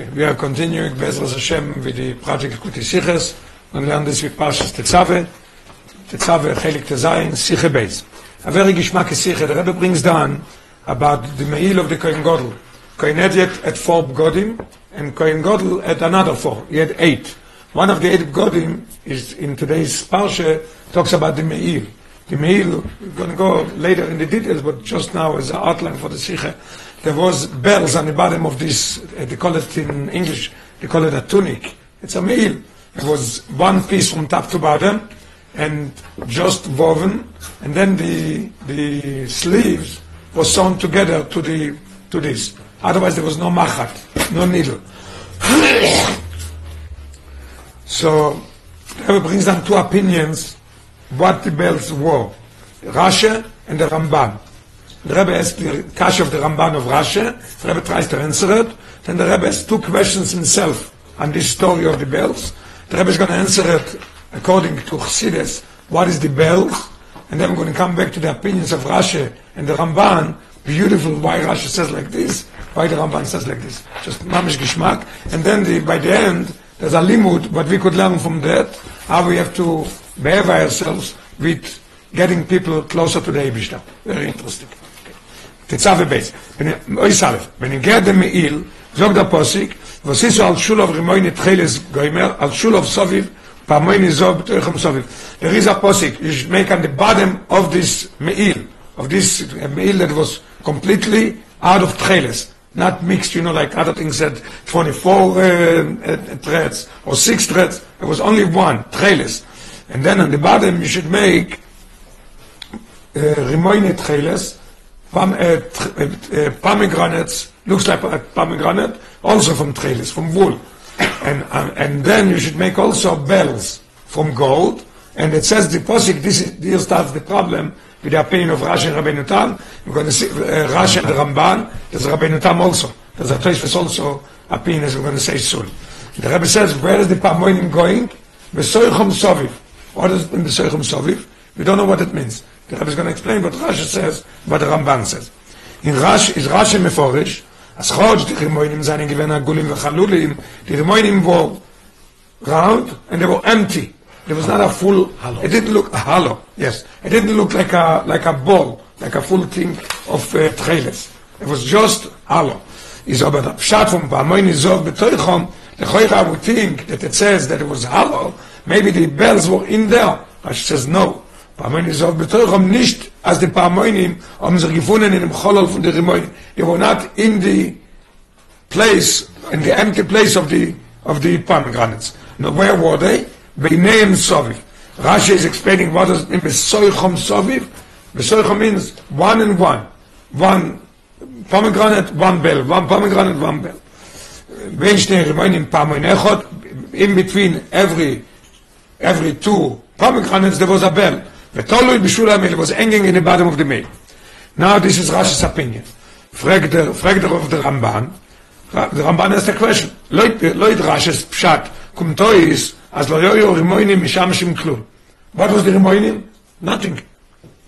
We are continuing Bezras Hashem with the project Kuti Siches. We learn this with Parshas Tetzave. Tetzave, Chelik Tezayin, Siche Beis. A very Gishmak Siche, the Rebbe brings down about the Meil of the Kohen Godel. Kohen Ediet at four Godim, and Kohen Godel at another four. He had eight. One of the eight Godim is in today's Parsha, talks about the Meil. The Meil, we're going to go later in the details, but just now as an outline for the Siche, there was bells on the bottom of this, uh, they call it in English, they call it a tunic. It's a Meil. It was one piece from top to bottom, and just woven, and then the, the sleeves were sewn together to the, to this. Otherwise there was no machat, no needle. So, Rebbe brings down two opinions what the bells were. Rashi and the Ramban. The Rebbe asks the Kash of the Ramban of Rashi. the Rebbe tries to answer it, then the Rebbe has two questions himself on this story of the bells. The Rebbe is going to answer it according to Chassidus, what is the bells, and then we're going to come back to the opinions of Rashi and the Ramban, beautiful why Rashi says like this, why the Ramban says like this. Just mamish geschmack. And then the, by the end, there's a limud, what we could learn from that, how we have to behave ourselves with getting people closer to the Eibishter. Very interesting. תצא ובייס. אוי סלף, בניגד דמעיל, זוג דה פוסיק, וסיסו על שולוב רימויני תחילס גוימר, על שולוב סוביב, פעמויני זוב בתוכם סוביב. There is a posik, you should make on the bottom of this me'il, of this uh, me'il that was completely out of tcheles, not mixed, you know, like other things said, 24 uh, uh, threads or 6 threads, there was only one, tcheles. And then on the bottom you should make uh, rimoine tcheles, pom, uh, tr- uh, uh, pomegranates, looks like a pomegranate, also from tcheles, from wool. And, uh, and then you should make also bells from gold, and it says the posik, this is, here starts the problem with the opinion of Rashi and Rabbeinu Tam. We're going to see uh, Rashi and Ramban. There's Rabbeinu Tam also. There's a Tosfos also opinion, as we're going to say soon. The Rebbe says, where is the Pamoinim going? Besoichom Soviv. What is in Besoichom Soviv? We don't know what it means. The Rebbe is going to explain what Rashi says, what the Ramban says. In Rashi, is Rashi Meforish, as Chodj, the Rimoinim seinen gewähne Gulim v'chalulim, the Rimoinim were round and they were empty. There was not a full. It didn't look hollow. Yes, it didn't look like a like a ball, like a full thing of uh, trailers. It was just hollow. Is aber der Pshat from Pamoin Izov betoichom. Would think that it says that it was hollow. Maybe the bells were in there. Rashi says no. Pamoin Izov betoichom nicht as the Pamoinim haben sich gefunden in dem Cholol von der Rimoin. They were not in the place, in the empty place of the of the pomegranates. Now where were they? Beineim Soviv. Rashi is explaining what does it mean Besoichom Soviv. Besoichom means one and one. One pomegranate, one bell. One pomegranate, one bell. בין שני רימונים פעמון אחד, in between every every two pomegranates there was a bell. ותולוי בשול המייל, it was hanging in the bottom of the mail. Now this is Rashi's opinion. Frag the, frag the of the Ramban. The Ramban has the question. לא את Rashi's pshat, kumto is, אז לא היו רימונים משמשים כלום. What was the רימונים? Nothing.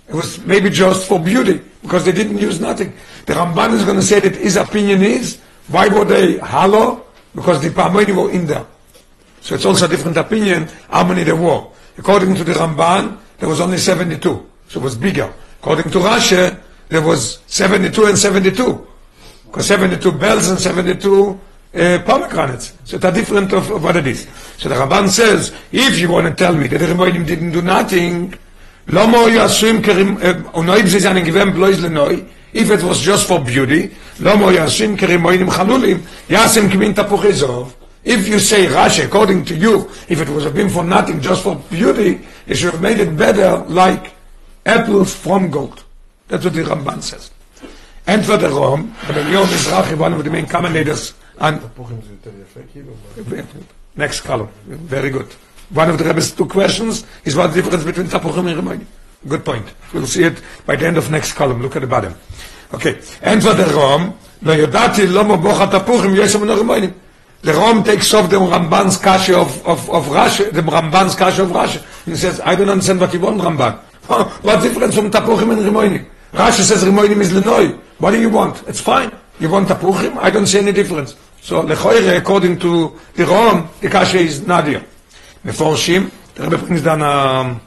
It was maybe just for beauty, because they didn't use nothing. The Ramban is going to say that his opinion is, why were they hollow? Because the Parmoini were in there. So it's also a different opinion how many there were. According to the Ramban, there was only 72. So it was bigger. According to Rashi, there was 72 and 72. Because 72 bells and 72 uh, pomegranates. So it's a different of, of, what it is. So the Rabban says, if you want to tell me that the Remoidim didn't do nothing, לא מו יעשוים if it was just for beauty, לא מו יעשוים כרימוינים חלולים, יעשים כמין תפוחי זוב, If you say Rashi, according to you, if it was a been for nothing, just for beauty, you should have made it better like apples from gold. That's what the Ramban says. Entweder Rom, but the Yom Mizrahi, one of the main commentators, and next column, very good. One of the Rebbe's two questions is what the difference between Tapuchim and Remoinim. Good point. We'll see it by the end of next column. Look at the bottom. Okay. Entweder Rom, לא ידעתי לא מבוך התפוחים, יש שם Remoinim. the Rom takes off the Ramban's cash of, of, of Rashi, the Ramban's cash of Rashi. And he says, I don't understand what you want, Ramban. What's difference from Tapuchim and Rimoinim? Rashi says Rimoinim is Lenoi. What do you want? It's fine. You want Tapuchim? I don't see any difference. So, Lechoire, according to the Rom, the cash is Nadia. מפורשים, the Rebbe brings down um,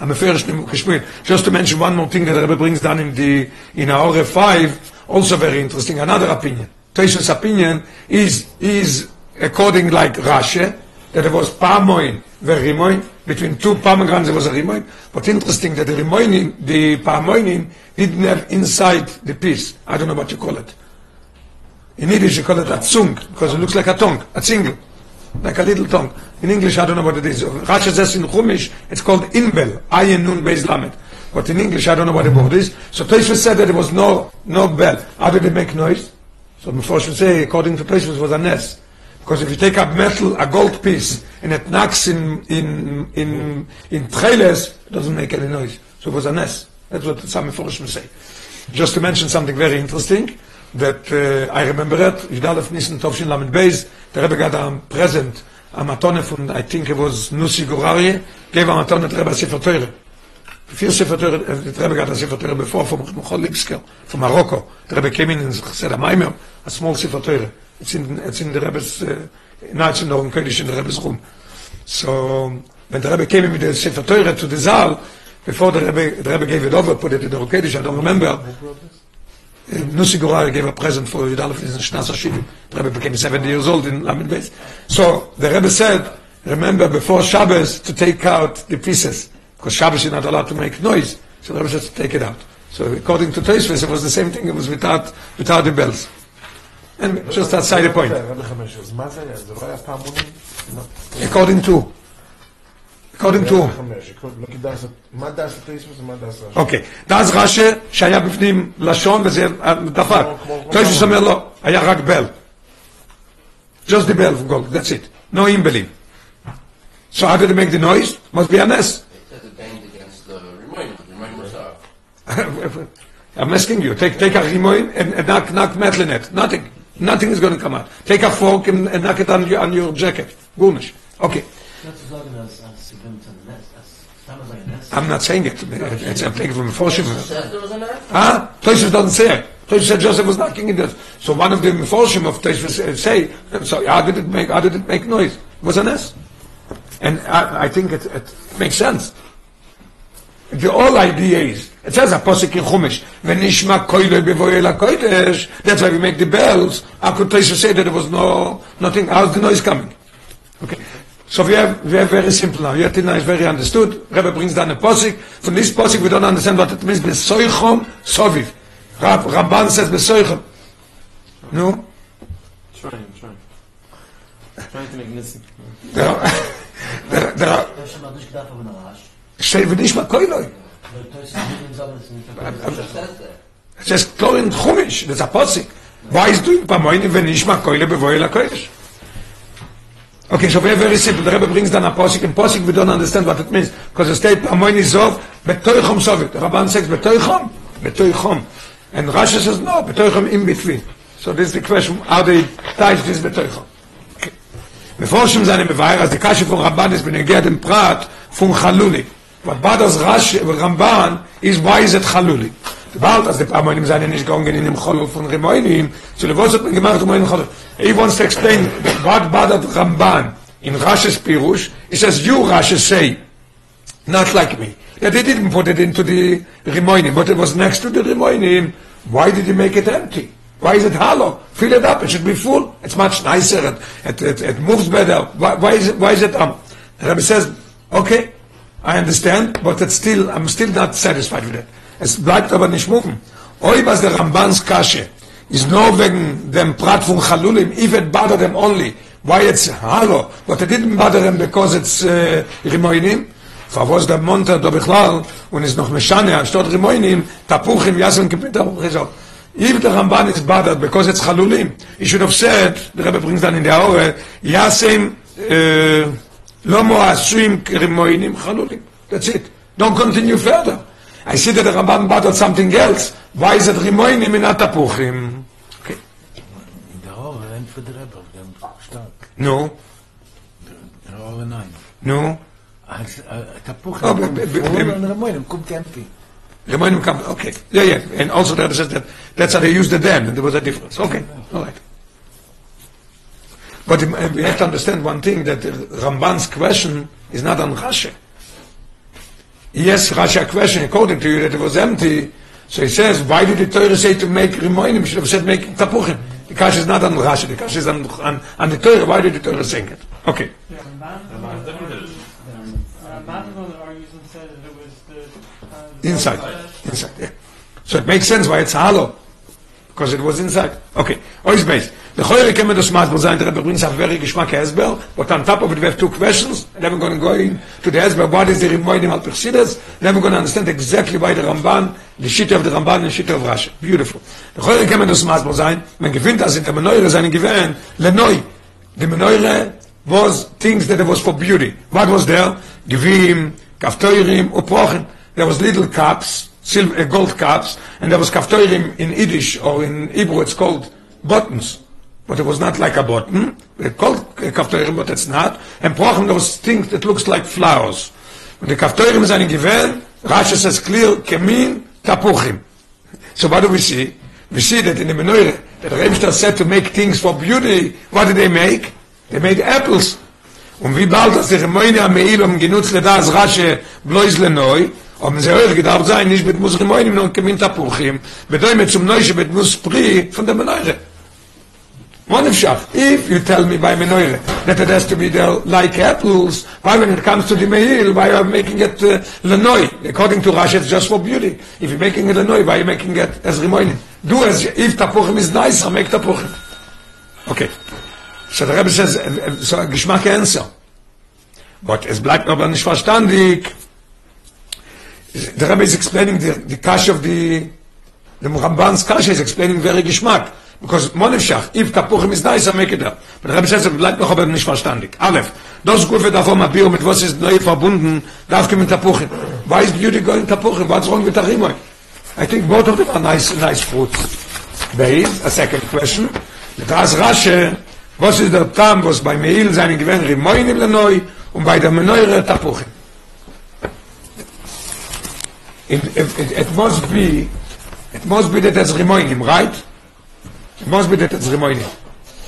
a, a מפרש חשמין. Just to mention one more thing that the Rebbe brings down in, the, in our 5, also very interesting, another opinion. Toish's opinion is is according like Rashi, that there was Pamoin Verimoin, between two pomegranates there was a Rimoin, but interesting that the Rimoinim, the Pamoinim didn't have inside the piece. I don't know what you call it. In Yiddish you call it a Zung, because it looks like a tongue, a single, like a little tongue. In English I don't know what it is. Rashi says in Chumash it's called Inbel, Ayin Nun Beis Lamed. But in English I don't know what the word is. So Toshva said that there was no no bell. How did it make noise? So before should say, according to Toshva, it was a nest. Because if you take a metal, a gold piece, and it knocks in in in in trailers, it doesn't make any noise. So it was a nest. That's what some Mephoshim say. Just to mention something very interesting, that uh, I remember it, Yidalef Nissen Tovshin Lamed Beis, the Rebbe got a present, a matone from, I think it was Nussi Gurari, gave a matone to Rebbe Sefer. Vier Sefer Teure, the Rebbe got a Sefer before from Morocco. The Rebbe came in and said a Maimer, a small Sefer. It's in, the Rebbe's, uh, now the Rebbe's room. So, when the Rebbe came in with the Sefer Teure to the Zal, before the Rebbe, the Rebbe gave it over, put it in the Kodesh, I don't remember, Nussi Gurari gave a present for Yudalef in Shnas Hashiv. The Rebbe became 70 years old in Lamed. So the Rebbe said, remember before Shabbos to take out the pieces, because Shabbos is not allowed to make noise. So the Rebbe said to take it out. So according to Tosfos, it was the same thing. It was without without the bells. And just outside the point. אז מה זה היה? זה לא היה פעמונים? According to. according to. חמש. לא כדאי לעשות... מה דעת הטייספוס ומה דעת רש"י? אוקיי. ואז רש"י, שהיה בפנים לשון וזה דפק. תויסוס אומר לא, היה רק בל. Just the bell of gold, that's it. No imbelin. So how did it make the noise? Must be a nest. I'm asking you, take, take a rimoin and, and knock, knock metal in it. Nothing. Nothing is going to come out. Take a fork and, and knock it on your, on your jacket. Gunish. Okay. Not zu sagen, als, als sie kommt zum Nest, als damals ein Nest. I'm not saying it. It's a thing from Forshim. Says there was? Huh? Tosfos doesn't say it. Tosfos said Joseph was knocking in this. So one of the Forshim of Tosfos say, so how did it make, how did it make noise? It was a nest. And I, I think it, it makes sense. The whole idea is, it says a posik in Chumash, v'nishma koiloi bevoye la kodesh, that's why we make the bells. How could Tosfos say that there was no, nothing, how's the noise coming? Okay. So we have, we have very simple now. Yatina is very understood. Rebbe brings down a posik. From this posik we don't understand what it means. Besoichom soviv. Rab, Ramban says besoichom. No? Trying, trying. Trying to make Nissi. There are, there, there are, Ich habe schon mal nicht gedacht, aber noch rasch. say v'nishma koiloi. Weil Toys nicht sagen, dass sie nicht It says that. It says Kol in Chumash. There's a posik. Why is doing pamoini v'nishma koiloi bevoye la kodesh? Okay, so very, very simple. The Rebbe brings down a posik. In posik we don't understand what it means. Because the state pamoini zov, betoichom sovit. The Rabban says betoichom, betoichom. And Rashi says no, betoichom in between. So this is the question, how they tie this betoichom. Okay. מפורשים seine מבאר, אז die Kasche von Ramban ist בנגיע dem Prat von Chaluli. What bothers Rashi, Ramban is why is it Chaluli? Bald, als die gegangen in dem Cholol von Remoinim, so le was hat man gemacht um einen Cholol? He wants to explain what bothered Ramban in Rashi's Pirush. He says, you Rashi say, not like me. That they didn't put it into the Rimoinim, but it was next to the Rimoinim. Why did you make it empty? Why is it hollow? Fill it up. It should be full. It's much nicer. It, it, it, it moves better. Why, why is it? Why is it? Um, the Rebbe says, okay, I understand, but it's still, I'm still not satisfied with it. Es bleibt aber nicht muffen. Oi, was der Rambans Kasche is no wegen dem Prat von Chalulim, if it bothered them only, why it's halo, but it didn't bother them because it's uh, Rimoinim. Favos der Monta do Bechlal und ist noch Meshane, anstatt Rimoinim, Tapuchim, Yasin, Tapuchim, so. If the Ramban is bothered because it's Chalulim, he should have said, the Rebbe brings down in the hour, Yasin, uh, lo moasim remoinim chalulim that's it don't continue further I see that the ramban bothered something else why is it be- be- be- vorne an der Moinem, kommt empty. Rimonim come, okay. Yeah, yeah. And also that says that that's how they used it then, and there was a difference. Okay, all right. But we have to understand one thing that Ramban's question is not on Rashi. Yes, Rashi question according to you that it was empty. So he says, why did the Torah say to make Rimonim? Should have said make Tapuchim. The Kash is not on Rashi. The Kash is on, on, on the Torah. Why did the Torah say it? Okay. Yeah, Ramban, Ramban argues and said that it was the. uh, Inside. Inside, yeah. So it makes sense why it's hollow. Because it was inside. Okay. Ois base. The Choyre came with the smart sein, the brings a very geschmack Hezber, but on top of it we have two questions, and we're going to go into the Hezber, what is the Rimoinim al Persides, then we're going to understand exactly why the Ramban, the shit of the Ramban and the shit of Rashi. Beautiful. The Choyre came with the smart sein, man gewinnt das in der Menoire seinen gewähren, Lenoi. The Menoire was things that it was for beauty. What was there? Givim, Kaftoirim, Uprochen. There was little cups, silver, uh, gold cups, and there was Kaftoirim in Yiddish, or in Hebrew it's called buttons. But it was not like a button. They called Kaftoirim, but it's not. And Prochen, those things that looks like flowers. When the is an given, Rashi says clear, Kemin, Tapuchim. So what do we see? We see that in the Menorah, that Rebster said to make things for beauty, what did they make? They made apples. Und wie bald das ihre Moine am Meil um genutzt das rasche bloß le um sie euch gedacht sein, nicht mit muss Moine und kemin tapuchim, bedeutet zum neu mit muss pri von der Menorah. One of Shach, if you tell me by Menorah that it has to be there like apples, why when it comes to the Meil, why are making it uh, Lenoi? According to Rashi, it's just for beauty. If you're making it Lenoi, why are you making it as Rimoinim? Do as, if Tapuchim is nicer, make Tapuchim. Okay. So the Rebbe says, uh, uh, so Geschmack answer. But es bleibt aber nicht verstandig. The Rebbe is explaining the, the kash of the, the Ramban's kash is explaining very Geschmack. Because Monefshach, if Tapuchim is nice, I make it up. But the Rebbe says, bleibt noch aber nicht verstandig. Aleph, das Gufe davon ma Bio, mit was ist neu verbunden, darf kommen Tapuchim. Why is beauty going Tapuchim? What's wrong with Tarimoi? I think both of them are nice, nice fruits. Base, a second question. Das Rasche, was ist der Tam, was bei Meil seinen gewähren Rimoinim lenoi und bei der Menoire Tapuchim? It, it, it, it must be, it must be that it's Rimoinim, right? It must be that it's Rimoinim.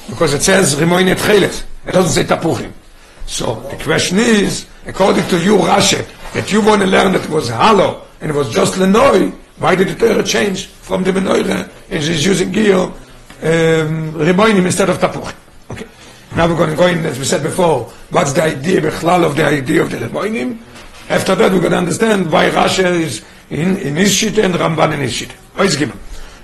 Because it says Rimoinim Tchelet. It doesn't say Tapuchim. So the question is, according to you, Rashi, that you want to learn that it was hollow and it was just Lenoi, why did the Torah change from the Menoire and she's using Gil um, Rimoinim instead of Tapuchim? Okay. Now we're going to go in, as we said before, what's the idea, Bechlal, of the idea of the Rimoinim? After that, going to understand why Rashi is in, in his shit and Ramban in his shit. Ois gibam.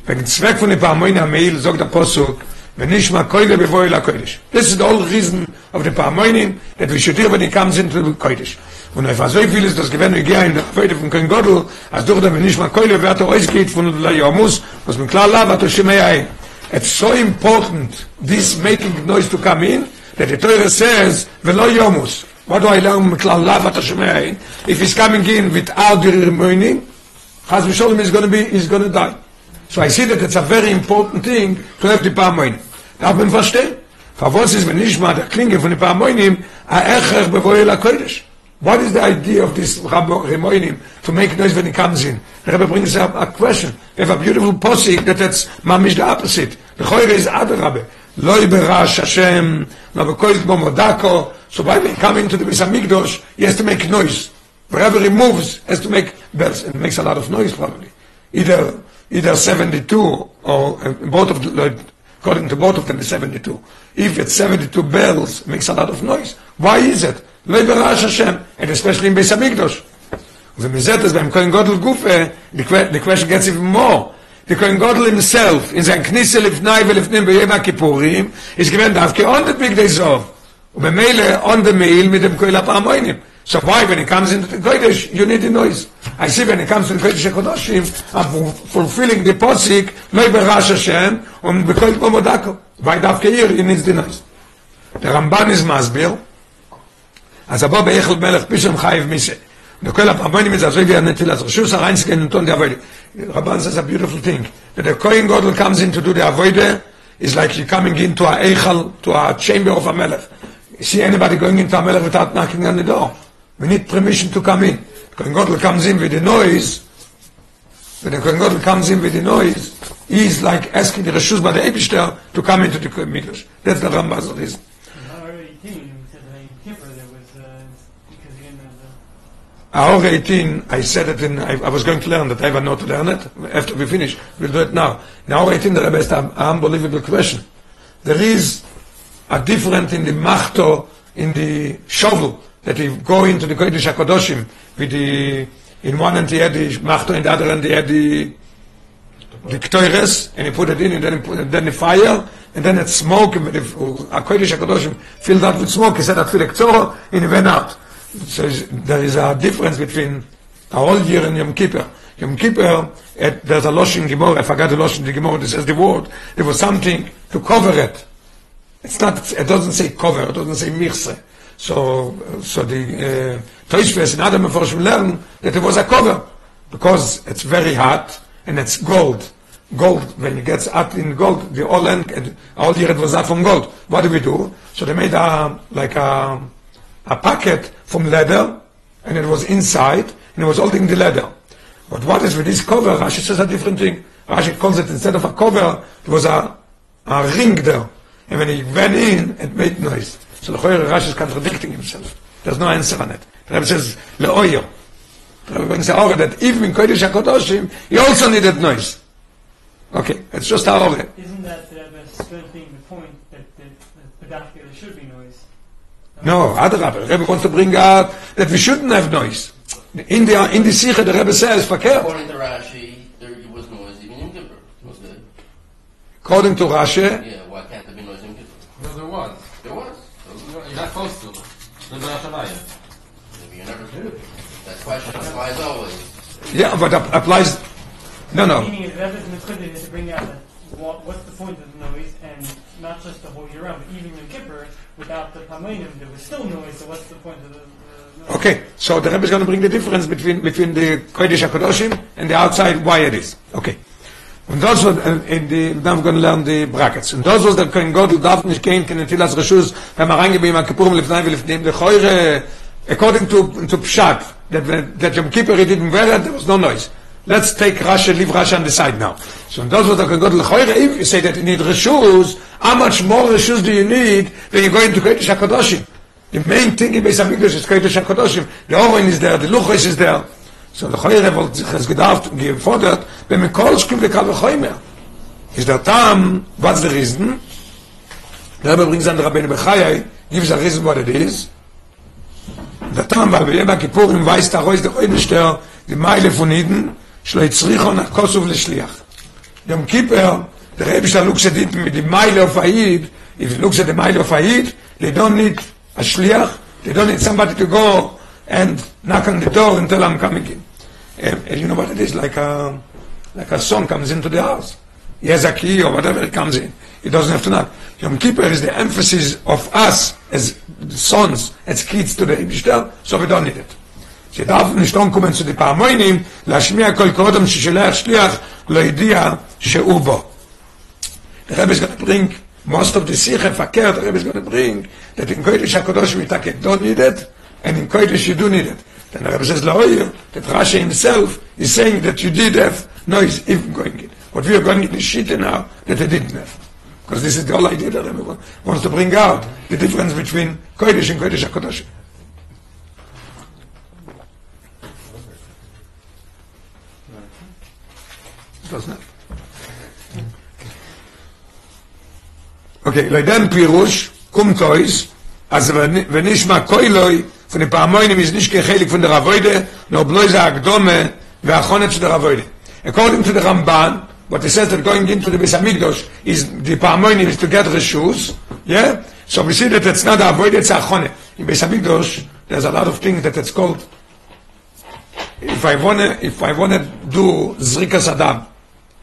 wegen Zweck von der Parmoine am Meil, sagt der Posuk, wenn nicht mal Koide bevor la Koidisch. This is the whole reason of the Parmoine, that we should when he comes into the Koidisch. Und er war so viel ist, das wir gehen in der Freude von Koin Godel, als der, wenn nicht mal Koide, wer er ausgeht von der Jomus, was mit klar Lava, to Shemei It's so important, this making noise to come in, that the Torah says, velo Yomus. What do I learn to Shemei If he's coming in without the remaining, Chaz V'Sholem is going to be, is going to die. So I see that it's a very important thing to have the Parmoinim. Darf man verstehen? Verwas ist, wenn nicht mal der Klinge von den Parmoinim, a Echer bevoel a Kodesh. What is the idea of this Rabbo Remoinim to make noise when he comes in? The Rebbe brings up a question. We have a beautiful posik that it's mamish the opposite. The Choyre is other Rabbe. Loi berash Hashem, no bekoil kmo modako. So by when he come into the Beis HaMikdosh, he has to make noise. Wherever he moves, has to make bells. And it makes a lot of noise probably. Either either 72 or uh, both of the, according to both of them is 72. If it's 72 bells, it makes a lot of noise. Why is it? Lo berash Hashem, and especially in Beis HaMikdosh. ומזה das beim Kohen Gadol Gufe, the, que- the question gets even more. The Kohen Gadol himself, in sein Knisse לפני ולפנים ביום הכיפורים, is given דווקא on the big days of. ובמילא on the meal mit dem Kohen הפעמונים. So why, when it comes into the Kodesh, you need the noise? I see when it comes to Kodesh HaKodoshim, I'm fu- fulfilling the posik, לא בראש השם, ובכל כמו מודקו. Why דווקא here, he needs the noise. The Ramban is מסביר, אז הבא באיכל מלך פישם חייב The Koil of Rabbonim is as Rivi and Netzilas. Rishus Arayns can turn the Avodah. Rabban says a beautiful thing. That the Kohen Godel comes in to do the Avodah is like you coming into a Eichal, to a chamber of a Melech. You see anybody going into a Melech without knocking on the door. We need permission to come in. The Kohen Godel comes in with the noise. When the Kohen Godel comes in with the noise, he is like asking the Rishus by the Eibishter to come into the Kohen Midrash. That's the Ramban's reason. The... Hour 18, I said it in, I, I was going to learn that I have not to learn it. After we finish, we'll do it now. In hour 18, the Rebbe asked an unbelievable question. There is a difference in the machto, in the shovel, that he go into the Kodesh HaKadoshim with the, in one end he had the machto, in the other end he had the, the ktoires, and he put it in, and then, he put, and then the fire, and then it smoke, and if a uh, Kodesh HaKadoshim filled out with smoke, he said I filled tzoro, and he went out. So there is a difference between a whole year and Yom Kippur. Yom Kippur, it, there's a Loshin Gemara, I forgot the Loshin the Gemara, that says the word, there was something to cover it. It's not, it doesn't say cover, it doesn't say mirse. So, so the, uh, Toishves and other Meforshim learn that it was a cover, because it's very hot, and it's gold. Gold, when it gets hot in gold, the whole end, and all year it was hot from gold. What do we do? So they made a, like a, a packet from leather, and it was inside, and it was holding the leather. But what is with this cover? Rashi says a different thing. Rashi calls it, instead of a cover, it was a, a ring there. And when he went in, it made noise. So the Choyer Rashi is contradicting himself. There's no answer on it. The Rebbe says, le'oyer. The Rebbe brings the that even in Kodesh HaKadoshim, he also needed noise. Okay, it's just a order. Isn't that the Rebbe strengthening the point that, that, that Pedachia, there should be noise? No, Adrabah. The Rebbe wants to bring out that we shouldn't have noise. In the, in the Sikha, the Rebbe says, verkehrt. According to Rashi, there was noise even in Kippur. Was there? According to Rashi, Yeah, why can't there be noise in Kippur? No, there was. There was. You're not supposed to. The Berashamaya. Maybe you never did. That question applies always. yeah, but ap- applies, no, no. Meaning is Rebbe's Mekudim is to bring out that what, what's the point of the noise, and not just the whole year round, but even in Kippur, without the Pamoinim, there was still noise, what's the point of? Okay, so the Rebbe is going to bring the difference between between the Kodesh HaKadoshim and the outside, why it is. Okay. Und das äh, in die, dann wir learn die brackets. Und das was der Kohen Godel darf nicht gehen, kann nicht als Rishus, wenn man reingeben, an Kippurim, lefnai, lefnai, lechoire, according to, to Pshat, that, that Yom Kippur didn't wear it, there was no noise. Let's take Rashi, leave Rashi on the side now. So and that's what the Kohen Godel, lechoire, if you say that you need Rishus, how much more Rishus do you need when you go into Kodesh HaKadoshim? The main thing in Beis Hamikdash is Kodesh HaKadoshim. The Oren is there, the Luchos is there. So the Choyer wollte sich es gedacht und gefordert, wenn man kol skim de kal khoimer. Is der Tam, what's the reason? Der Rebbe brings an der Rabbeinu Bechayai, gives a reason what it is. Der Tam, weil wir immer Kippurim weiß der Reus der Oibester, die Meile von Iden, schlo yitzricho nach Kosov לשליח. Yom Kippur, der Rebbe ist der Luxedit mit die Meile of Aid, if you look at the Meile of Aid, they don't need a shliach, they don't need somebody to go and knock on the door and tell I'm coming in. And, and you know what it is, like a, like a son comes into the house. He has a key or whatever, he comes in. He doesn't have to knock. Yom Kippur is the emphasis of us as sons, as kids to the Ibishter, so we don't need it. שדאף נשתון קומן צו די פעמוינים, להשמיע כל קודם ששולח שליח, לא ידיע שהוא בו. The Rebbe is going to bring most of the Sikha Fakir, the Rebbe is going to bring that in Kodesh HaKadosh we take it, don't need it, and in Kodesh you do need it. Then the Rebbe says, La'oyer, that Rashi himself is saying that you did have noise even going in. What we are going in the Shita now, that they didn't have. Because this is the whole idea that Rebbe wa- wants to bring out, the difference between Kodesh and Kodesh HaKadosh. Doesn't it? Okay, leidan pirush, kum tois, אז ונשמע קוילוי, von den Paramoinim ist nicht gechelik von der Ravoide, nur bloß der Akdome והחונת של der Ravoide. According to the Ramban, what he says that going into the Beis Hamikdash is the Paramoinim is to get reshus, yeah? So we see that it's not the Avoide, it's a Achone. In Beis Hamikdash, there's a lot of things that it's called, if I wanna, if I wanna do Zrikas Adam,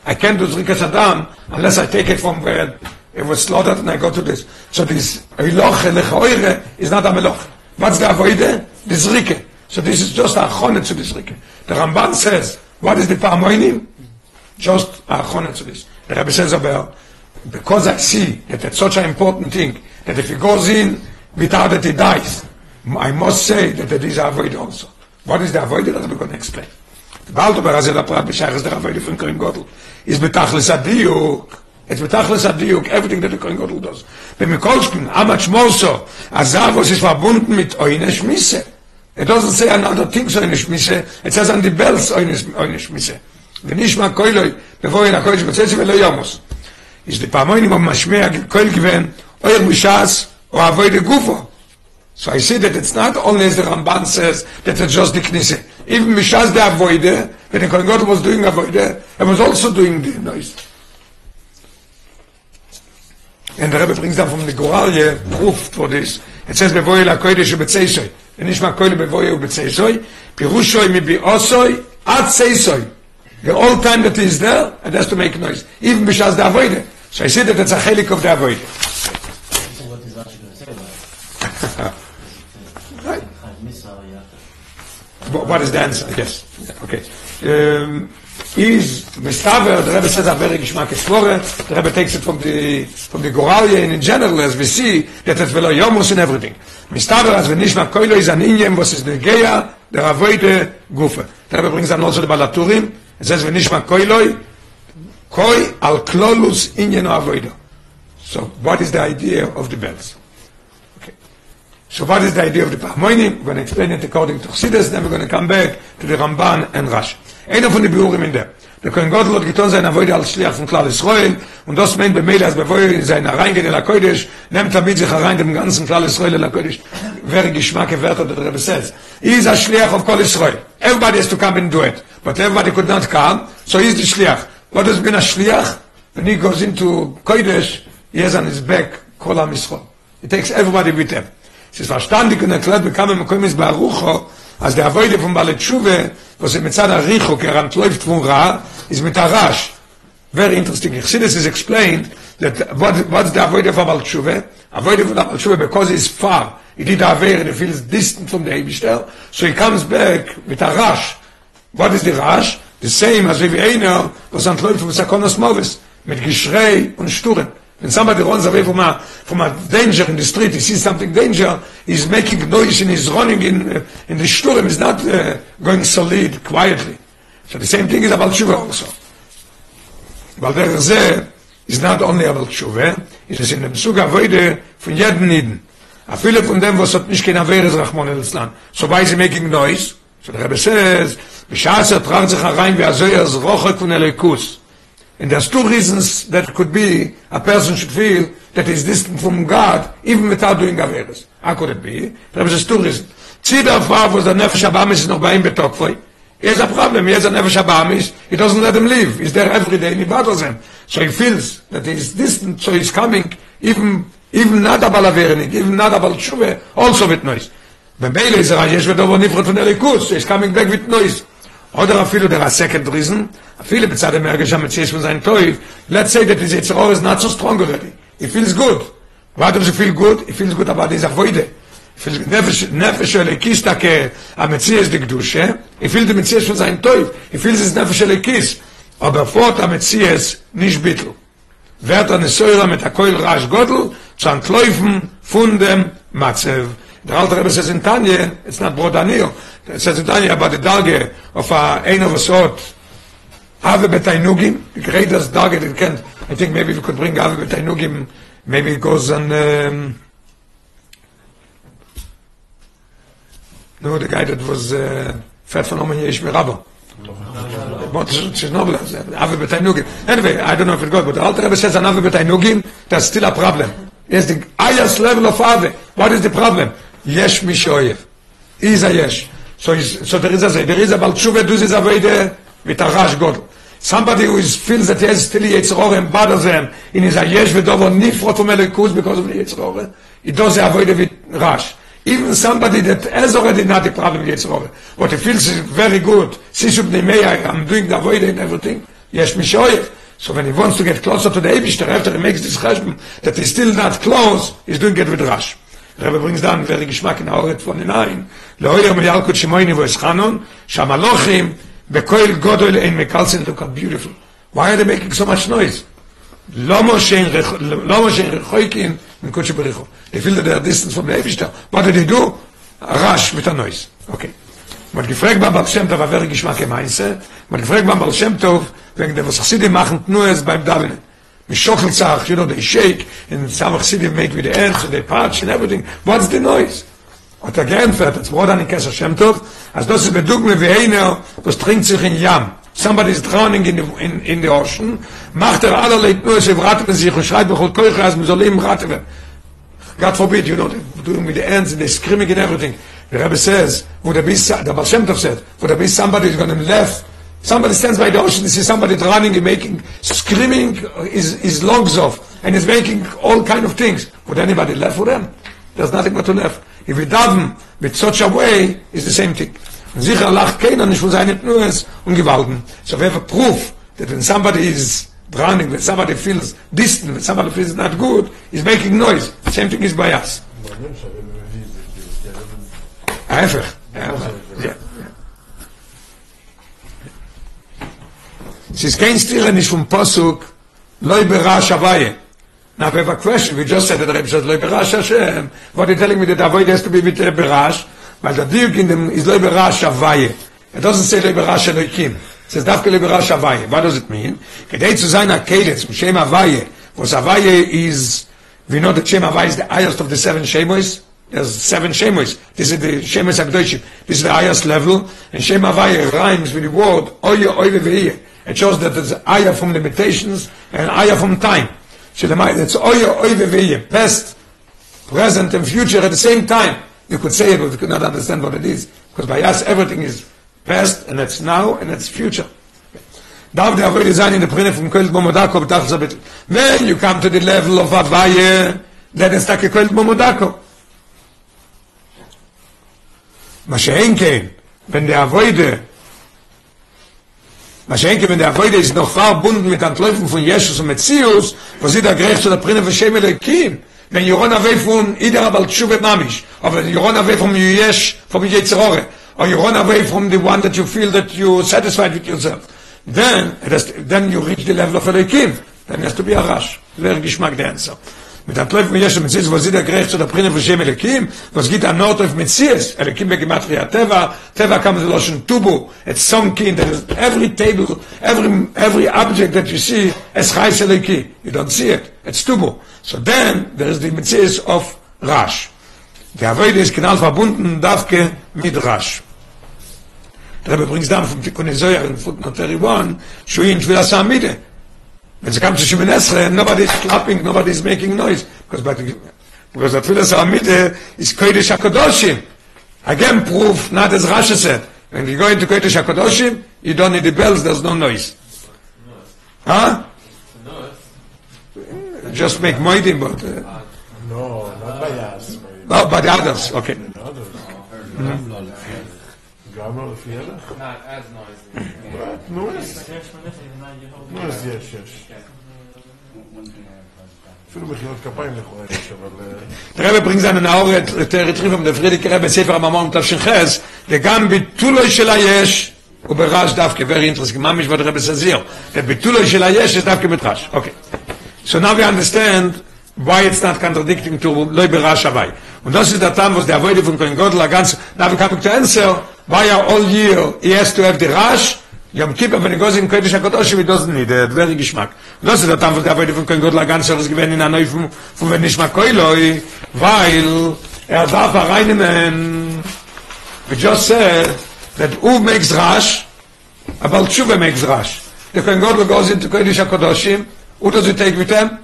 I can't do Zrikas Adam unless I take it from where it was slaughtered and I go to this. So this Eiloche Lechoire is not a Meloch. What's the Avoide? The Zrike. So this is just a Achone to the Zrike. The Ramban says, what is the Paramoinim? Just a Achone to this. The Rebbe says about, because I see that it's such an important thing, that if he goes in without that he dies, I must say that it is Avoide also. What is the Avoide? That we're going to explain. bald aber as er der prat bescheres der rabbe von kein gottel is betachles a diuk Es everything that the kein gottel does. Wenn mir kolsken abach morso, a zavos is verbunden mit eine schmisse. It doesn't say another thing so in schmisse, it says on the bells in schmisse. Wenn ich mal koiloi, bevor ihr nachoi schmisse, es will yomos. Is the pamoinim of mashmeh, koil gewen, oir mishas, o avoy de gufo. So I say that it's not only as the Ramban says that it's just the Knisse. Even Mishas the Avoide, when the Kohen Gadol was doing Avoide, he was also doing the noise. And the Rebbe brings down from the Goralye proof for this. It says, Bevoye la kodesh ubetzeisoi. ונשמע koile bevoye ubetzeisoi, pirushoi mi biosoi, ad seisoi. The whole time that he is there, it has to make noise. Even Mishas the Avoide. So I say that it's a chelik of the Avoide. What, is the answer? Yes. Okay. Um, is Mestaver, the Rebbe says a very geschmack Esfore, the Rebbe takes it from the, from the Goralia and in general, as we see, that it's velo yomus and everything. Mestaver, as v'nishma koilo is an inyan, was is negeya, der avoide gufe. The Rebbe brings down also the Baal HaTurim, it says v'nishma koilo, koi al klolus inyan o avoido. So, what is the idea of the bells? So what is the idea of the Parmoinim? We're going to explain it according to Chassidus, then we're going to come back to the Ramban and Rashi. Einer von den Biurim in der. Der Kohen Gottel hat getan sein Avoide als Schliach von Klal Israel und das meint bei Meile, als bevor er sein Reingehen in der Kodesh, nimmt er sich herein dem ganzen Klal Israel in der Kodesh. Wer Geschmack hat, der Rebbe says. He is a Schliach of Klal Israel. Everybody has to come and do it. But everybody could not come, so he's the Schliach. What has been a Schliach? When he goes into Kodesh, he has on his back Kol Am Yisrael. He takes everybody with him. Es ist verstandig und erklärt, bekam im Koimis Barucho, als der Avoide von Baletschuwe, wo sie mit Zad Aricho, gerant läuft von Ra, ist mit Arash. Very interesting. Ich see this is explained, that what, what's the Avoide von Baletschuwe? Avoide von Baletschuwe, because he's far, he did and he feels distant from the Eibishter, so he comes back with Arash. What is the Rash? The same as if einer, was antläuft von Sakonos Moves, mit Geschrei und Sturen. When somebody runs away from a from a danger in the street, he sees something danger, he's making noise and he's running in uh, in the sturm. He's not uh, going solid quietly. So the same thing is about tshuva also. Weil der ze is not only about tshuva, it is in dem Zug avoide von jeden Niden. A viele von dem, was hat nicht kein Averes Rachmon in Islam. So why is he making noise? So the Rebbe says, Bishas er tragt sich herein, wie er roche von Elikus. And there's two reasons that could be a person should feel that he's distant from God, even without doing Averes. How could it be? There's two reasons. The far was the Nefesh Abamis is bei ihm. He has a problem. He has a Nefesh Abamis. He doesn't let him leave. He's there every day and he battles him. So he feels that he's distant, so he's coming, even, even not about Averenik, even not about Tshuve, also with noise. When Beile is a Yesh Vedovo Nifrot von Elikus, he's coming back with noise. Oder אפילו der a second reason, אפילו בצד המרגש המציאס von seinem Teuf, let's say that his Yitzhor is not so strong already. He feels good. Why does he feel good? He feels good about his avoide. He feels נפש, נפש של הקיס תקה המציאס דקדושה, he feels the מציאס von seinem Teuf, he feels his נפש של הקיס, aber fort המציאס nicht bittl. Wird er nesoira mit a koil rasch godel, antläufen von dem Matzev. Der alte Rebbe says in Tanya, it's not brought down here, it says in Tanya about the darge of a ein of a sort, Ave betainugim, the greatest darge that can, I think maybe we could bring Ave betainugim, maybe it goes on, um, no, the guy that was uh, fat von Omen Yesh betainugim. Anyway, I don't know if it goes, but the alte Rebbe says an Ave betainugim, that's still a problem. Yes, the highest level of Ave. What is the problem? Yesh mishoyev. Is a yesh. So, there is a there is a baltshuva does is avoid with a rash god. Somebody who is, feels that he has still Yetzirah and bothers them in his a yesh v'dovo nifrot from elikus because of the Yetzirah. He does avoid with rash. Even somebody that has already not a problem with Yetzirah, but he feels very good. Sishub Nemeya, I'm doing the avoid and everything. Yesh mishoyev. So when he wants to get closer to the Eibishter, after he makes this cheshbon, that he's still not close, he's doing it with Rash. Rebbe brings down very geschmack in Aoret von den Ein, leoyer mi yalkut shimoyni vo eschanon, shamalochim, bekoil godol ein mekalsin, look beautiful. Why are they making so much noise? Lomo shein rechoikin, min kutshi bericho. They feel that they are distant from the Eibishter. What do they do? With a noise. Okay. Man gefragt beim Baal Shem Tov, wer Geschmack im Einse, man gefragt beim Baal Shem Tov, wegen der, was Chassidim machen, nur es beim Davinen. Mit Schochelzach, you know, they shake, and some Chassidim make with the ants, and they patch and everything. What's the noise? Und er geantwortet, als Bruder an Kesser Shem Tov, als das ist bedugme wie einer, was trinkt sich in Yam. Somebody is drowning in the, in, in the ocean, macht er allerlei nur, sie verraten sich und schreit, bechol koiche, als man soll ihm raten. God forbid, you know, they're doing with the ants and they're screaming and everything. The Rebbe says, would there be, the Baal Shem Tov said, would there be somebody who's going to laugh? Somebody stands by the ocean, they see somebody drowning and making, screaming his, his lungs off, and is making all kind of things. Would anybody laugh for them? There's nothing but to laugh. If we daven with such a way, it's the same thing. Und sicher lacht keiner nicht von seinen Nues und Gewalten. So we have a proof that when somebody is drowning, when somebody feels distant, when somebody feels not good, is making noise. Same thing is by us. מעניין שהרב מביא את זה, כי הרב- ההפך. Es ist kein Stil nicht vom Posuk, Loi berash Havaye. Now, we have a question. We just said that Rebbe says, Loi berash Hashem. What are you telling me that Havaye has to be with berash? But the diuk in them is Loi berash Havaye. It doesn't say Loi berash Elokim. It says Dafke Loi berash Havaye. What does it mean? Kedei zu sein Akedes, mit Shem Havaye, was Havaye is, we know that Shem Havaye is the highest of the seven Shemois. There's seven Shemois. This is the Shemois HaKadoshim. This is the highest level. And Shem Havaye rhymes with the word Oye Oye Ve'iyeh. It shows that there's ayah from limitations and ayah from time. Shelemai, it's oye oye ve'ye, past, present and future at the same time. You could say it, but you could not understand what it is. Because by us, everything is past, and it's now, and it's future. Darf der Avoide sein in der Prinne vom Köln Momodako, bedacht so bitte. When you come to the level of Avaye, then it's like a Köln Momodako. מה שאין כן, wenn der Avoide Was schenke wenn der heute ist noch verbunden mit Antläufen von Jesus und mit Zius, wo sie da gerecht zu der Prinne von Shemel Kim. Wenn Joron Ave von Ider aber Tshuve Mamish, aber Joron Ave vom Yesh, vom Yetzrore, or Joron Ave from the one that you feel that you satisfied with yourself. Then, has, then you reach the level of Elokim. Then has to be a rush. Wer Geschmack der Answer. mit der Treffen mit Jesu Messias, wo sie der Gericht zu der Prinne von Shem Elekim, wo es geht an Ort auf Messias, Elekim bei Gematria Teva, Teva kam zu loschen Tubu, et Sonki, in der every table, every, every object that you see, es heißt Eleki, you don't see it, et Tubu. So then, there is the Messias of Rash. Der Avoide ist genau verbunden, darf mit Rash. Der Rebbe bringt es dann von Tikkun Ezoia, in Fulton Oteri 1, Schuhin, Schwilassam Mide, When it comes to Shemin nobody is clapping, nobody is making noise. Because, but, because the Tfilas Amida is Kodesh HaKadoshim. Again, proof, not as Rashi said. When you go into Kodesh HaKadoshim, you don't need the bells, there's no noise. Huh? Just make moedim, but... Uh, no, not by us. No, by the others, okay. Mm-hmm. Not as noisy. אז יש, יש. אפילו מחיאות כפיים לכאורה יש, אבל... אה, Aure, der Retrieb von der Friedrich Rebbe, Sefer Amamon, Tavshinches, וגם ביטולו של היש, הוא ברעש דווקא, very interesting, ממש what Rebbe says here, that ביטולו של היש is דווקא מדרש. Okay. So now we understand why it's not contradicting to loy berash avai. Und das ist der Tam, was der Avoide von Kohen Godel, ganz, now we come why all year he has to have the rash, Yom Kippur, when he goes in Kodesh HaKadosh, he doesn't need it, very geschmack. Das ist der Tam, was der Avoide von Kohen Godel, ganz, was gewinnt in der Neu von, wenn nicht mal weil er darf reinnehmen, we just said, that Uv makes rash, aber Tshuva makes rash. The Kohen Godel goes into Kodesh HaKadoshim, who does he take with him?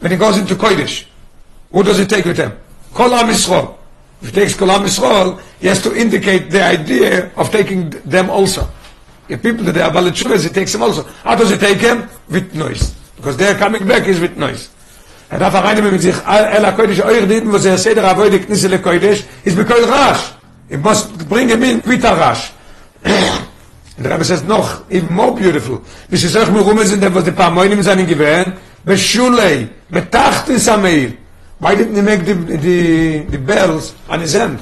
When he goes into Kodesh, who does he take with him? Kol Am Yisrael. If he takes Kol Am Yisrael, he has to indicate the idea of taking them also. The people that they are Baal Tshuvas, he takes them also. How does he take them? With noise. Because they are coming back is with noise. Er darf reinnehmen mit sich, El HaKodesh, euch wo sie er Seder Avoide Knisse Le Kodesh, is because Rash. He must bring him in with a Rash. Der Rebbe says noch, even more beautiful. Bis es euch mir rum sind, was die paar Moinim seinen gewähren, beschulei, betachtis ameil. Why didn't he make the, the, the bells on his hand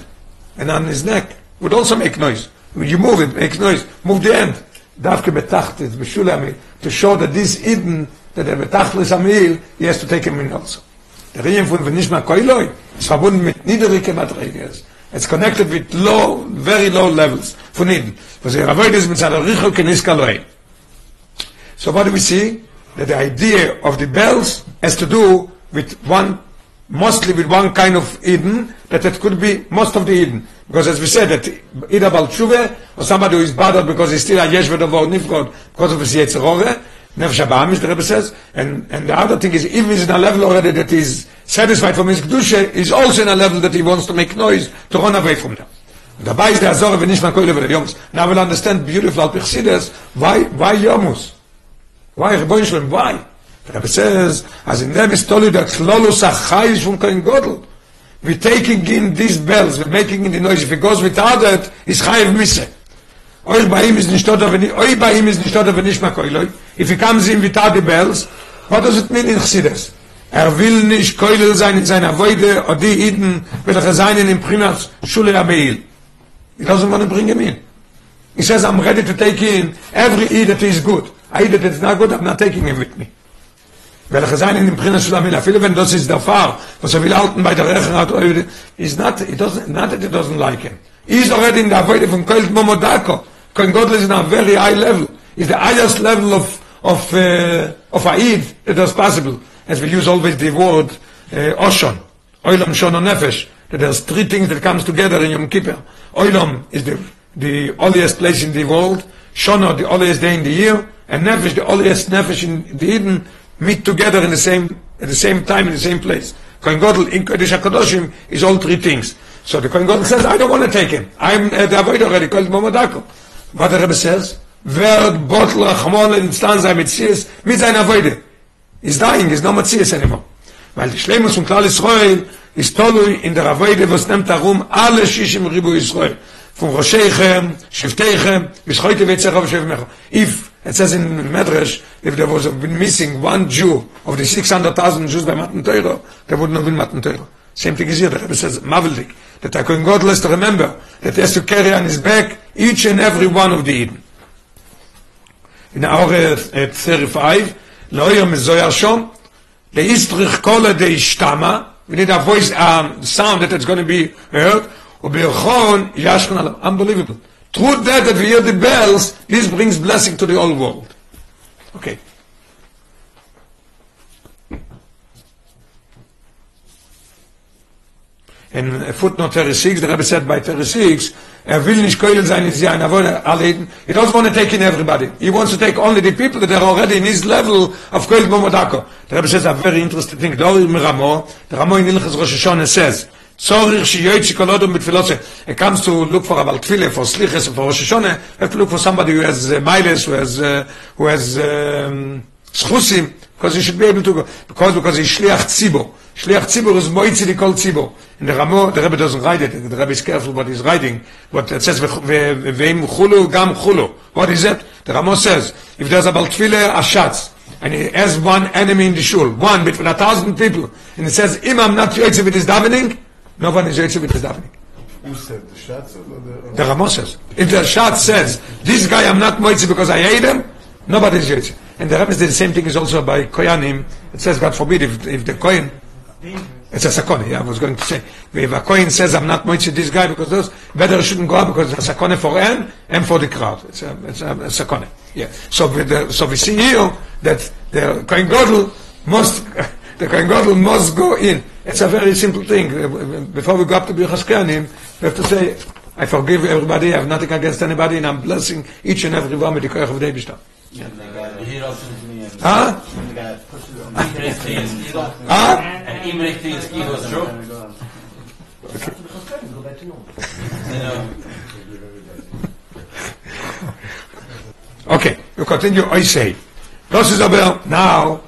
and on his neck? Would also make noise. You move it, makes noise. Move the end. Dafke betachtis, beschulei ameil. To show that this Eden, that the betachtis ameil, he has to take him in also. Der Riem von Venishma Koiloi ist verbunden mit niedrige Madriges. It's connected with low, very low levels for Eden. Was er avoid is mit seiner Richel keniska loe. So what do we see? That the idea of the bells has to do with one, mostly with one kind of Eden, that it could be most of the Eden. Because as we said, that either Baal Tshuve, or somebody who is bothered because he's still a Yesh Vedavor Nifgod, because of his Yetzirore, Nefesh Abam, the Rebbe says, and, and the other thing is, even he's in a level already that he's satisfied from his Kedusha, he's also in a level that he wants to make noise to run away from them. Dabei ist der Azore, wenn nicht mal Koile, Yomus. Now we'll understand beautiful, al Pichsides, why, why Yomus? Why, Rebbein Shalom, why? The Rebbe says, as in is told you that Klolus Achayish from Kohen Godel. We're taking in these bells, we're making in the noise. If it goes without that, it's Chayiv Misse. Euch bei ihm ist nicht dort, wenn euch bei ihm ist nicht dort, wenn ich mal Koiloi. If he comes in without the bells, what does it mean in Chassidus? Er will nicht Koiloi sein in seiner Weide, oder die Iden, welche sein in Primas Schule Abeil. He doesn't want to bring him in. He says, I'm ready to take in every Eid that is good. A Eid that is not good, I'm not taking him with me. Welche sein in dem Prinas Schule Abeil, viele wenn das ist der Fahr, was er will halten bei der Rechen hat, is not, it doesn't, not that it doesn't like him. He's already in the Avoide from Koil Momodako. Kohen Godel is in a very high level. It's the highest level of of uh, of Aid that is possible. As we use always the word uh, Oshon, Oilam Shon Nefesh. That there's three things that comes together in Yom Kippur. Oilam is the the holiest place in the world. Shono the holiest day in the year, and Nefesh the holiest Nefesh in the Eden meet together in the same at the same time in the same place. Kohen Godel in Kodesh HaKadoshim is all three things. So the Kohen Gadol says, I don't want to take him. I'm uh, the avoid already, called Momadako. What the Rebbe says, Verd bottle Rachmon in stanza Metzies mit seiner Avoide. He's dying, he's not Metzies anymore. Weil die Schleimus von Klal Israel ist tolui in der Avoide, was nimmt darum alle Shishim Ribu Israel. Von bis heute wird sich auf Shevmecho. If, it says in Medrash, if there was been missing one Jew of the 600,000 Jews by Matan Torah, there would not have been Matan Torah. Same thing is here, the Rebbe says, Maveldik. that a Kohen Gadol has to remember that he has to carry on his back each and every one of the Eden. In our uh, 35, Loyer Mezoyar Shom, the Istrich Kola de Ishtama, we need a voice, um, sound that it's going to be heard, Ubirchon Yashkan Alam. Unbelievable. Through that, that we hear the bells, this brings blessing to the whole world. Okay. in footnote 36 the rabbi said by 36 er will nicht keulen sein allein he doesn't want to take in everybody he wants to take only the people that are already in his level of keulen momodako the rabbi says a very interesting thing dor im ramo the ramo in ilchas rosh hashanah says Zorich shi yoytzi kol odom betfilose. He comes to look for a tefillah, for sliches, for Rosh Hashanah, have to look for somebody who has uh, miles, who has, uh, who has um, schusim, because he should be able to go, because, because he's shliach tzibor. Shliach Tzibur is moitzi kol Tzibur. In the Ramo, the Rebbe doesn't write it. The Rebbe is careful what he's writing. But it says, ve'im chulu gam chulu. What is it? The Ramo says, if there's a Baltfile Ashatz, and he has one enemy in the shul, one between a thousand people, and it says, Imam I'm not yoitzi with his davening, no one is yoitzi with his davening. Who said the shots or the... The says, if the Ashatz says, this guy I'm not moitzi because I hate him, nobody is yoitzi. And the Rebbe says the same thing is also by Koyanim. It says, God forbid, if, if the Koyan, It's a sakone. Yeah, I was going to say, if a coin says I'm not moitzit this guy because those, better shouldn't go out because it's a sakone for him and for the crowd. It's a, it's a, a sakone. Yeah. So the, so we see here that the coin godel must, the coin godel must go in. It's a very simple thing. Uh, before we go up to Birchas Kohanim, we have to say, I forgive everybody, I have nothing against anybody, and I'm blessing each and every one with the koyach of the Eibishter. Huh? Huh? And Imrich is Igor's joke. Okay, you continue, I say. Ist aber, now,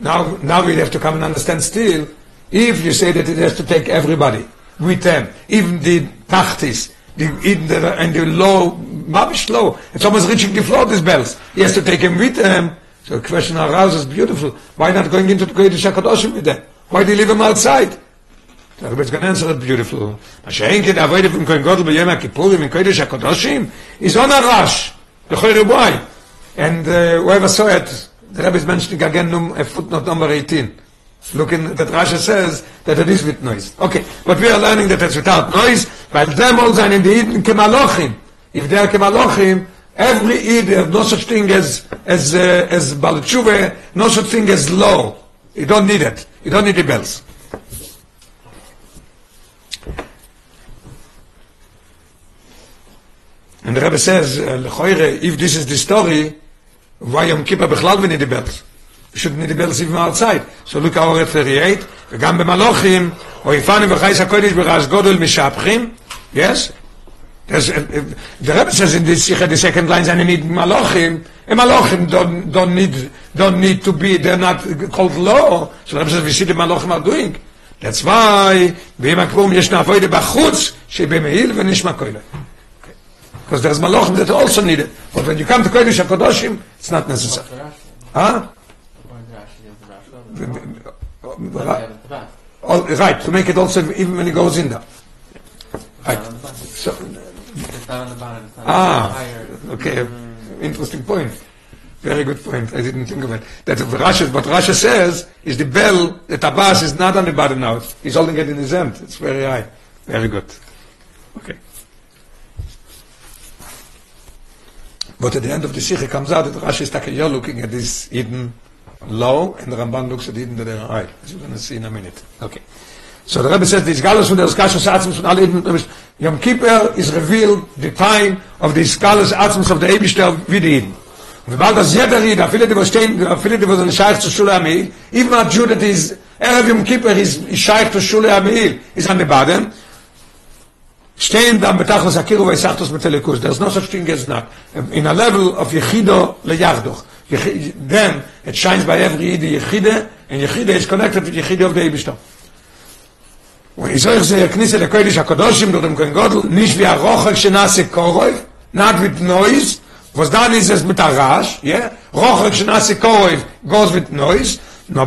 now, now we have to come and understand still, if you say that it has to take everybody with them, even the tachtis, the, in the, and the low, mabish low, it's almost reaching the floor, these bells. He has to take him with them. So the question arises, beautiful, why not going into the Kodesh HaKadoshim with them? Why do you leave him outside? The Rebbe's going to answer it beautiful. מה שאין כן avoid from Kohen Gadol ביום הכיפורים in Kodesh HaKadoshim is on a rush. The Choy And uh, whoever saw it, the Rebbe is mentioning again num, footnote number 18. Look in that Rashi says that it is with noise. Okay, but we are learning that it's without noise, weil them all sein in the Eden kemalochim. If they are kemalochim, every there's no such thing as, as, uh, as Balchuve, no such thing as low. You don't need it. You don't need the bells. And the Rebbe says, uh, if this is the story, why am kippa bikhlal ven dibels we should need dibels in our side so look our referiate and gam be malochim o ifan ve chayis hakodesh be godol mishapchim yes Das, uh, uh, the rabbi says in this sikha the second line zane need malochim and malochim don't don't need don't need to be they're not called law. So rabbi says we see the malochim are doing. That's why we make room yes na void be chutz she be meil ve nishma Because there's Malachim that also need it. But when you come to Kodesh HaKadoshim, it's not necessary. Huh? All- right, to make it also even when it goes in there. Right. So, Ah, okay. Interesting point. Very good point. I didn't think of it. That what Rasha, what Rasha says is the bell, the tabas is not on the bottom now. He's holding it in his hand. It's very high. Very good. Okay. But at the end of the Sikh, it comes out that Rashi is you're looking at this Eden low, and the Ramban looks at Eden that they're high. As you're going to see in a minute. Okay. So the Rebbe says, this Galus von der Skashos Atzmus von alle Eden, the Yom Kippur is revealed the time of the Galus Atzmus of the Eibishter wie die Eden. Bald das jeder Ried, viele die stehen, viele die sind Scheich zu Schule Amil, even a Jew that is, Erev Yom Kippur is Scheich zu Schule Amil, is an the stehen dann betachlos Akiru bei Sachtos mit Telekus. There's no such thing as not. In a level of Yechido le Yachdoch. Then it shines by every Yidi Yechide, and Yechide is connected with Yechide of the Eibishter. ויזויך זה יכניס אל הקודש הקדושים דודם כהן גודל, ניש וי הרוחק שנעשה קורוי, not with noise, was done is as mit הרעש, yeah? רוחק שנעשה קורוי goes with noise, no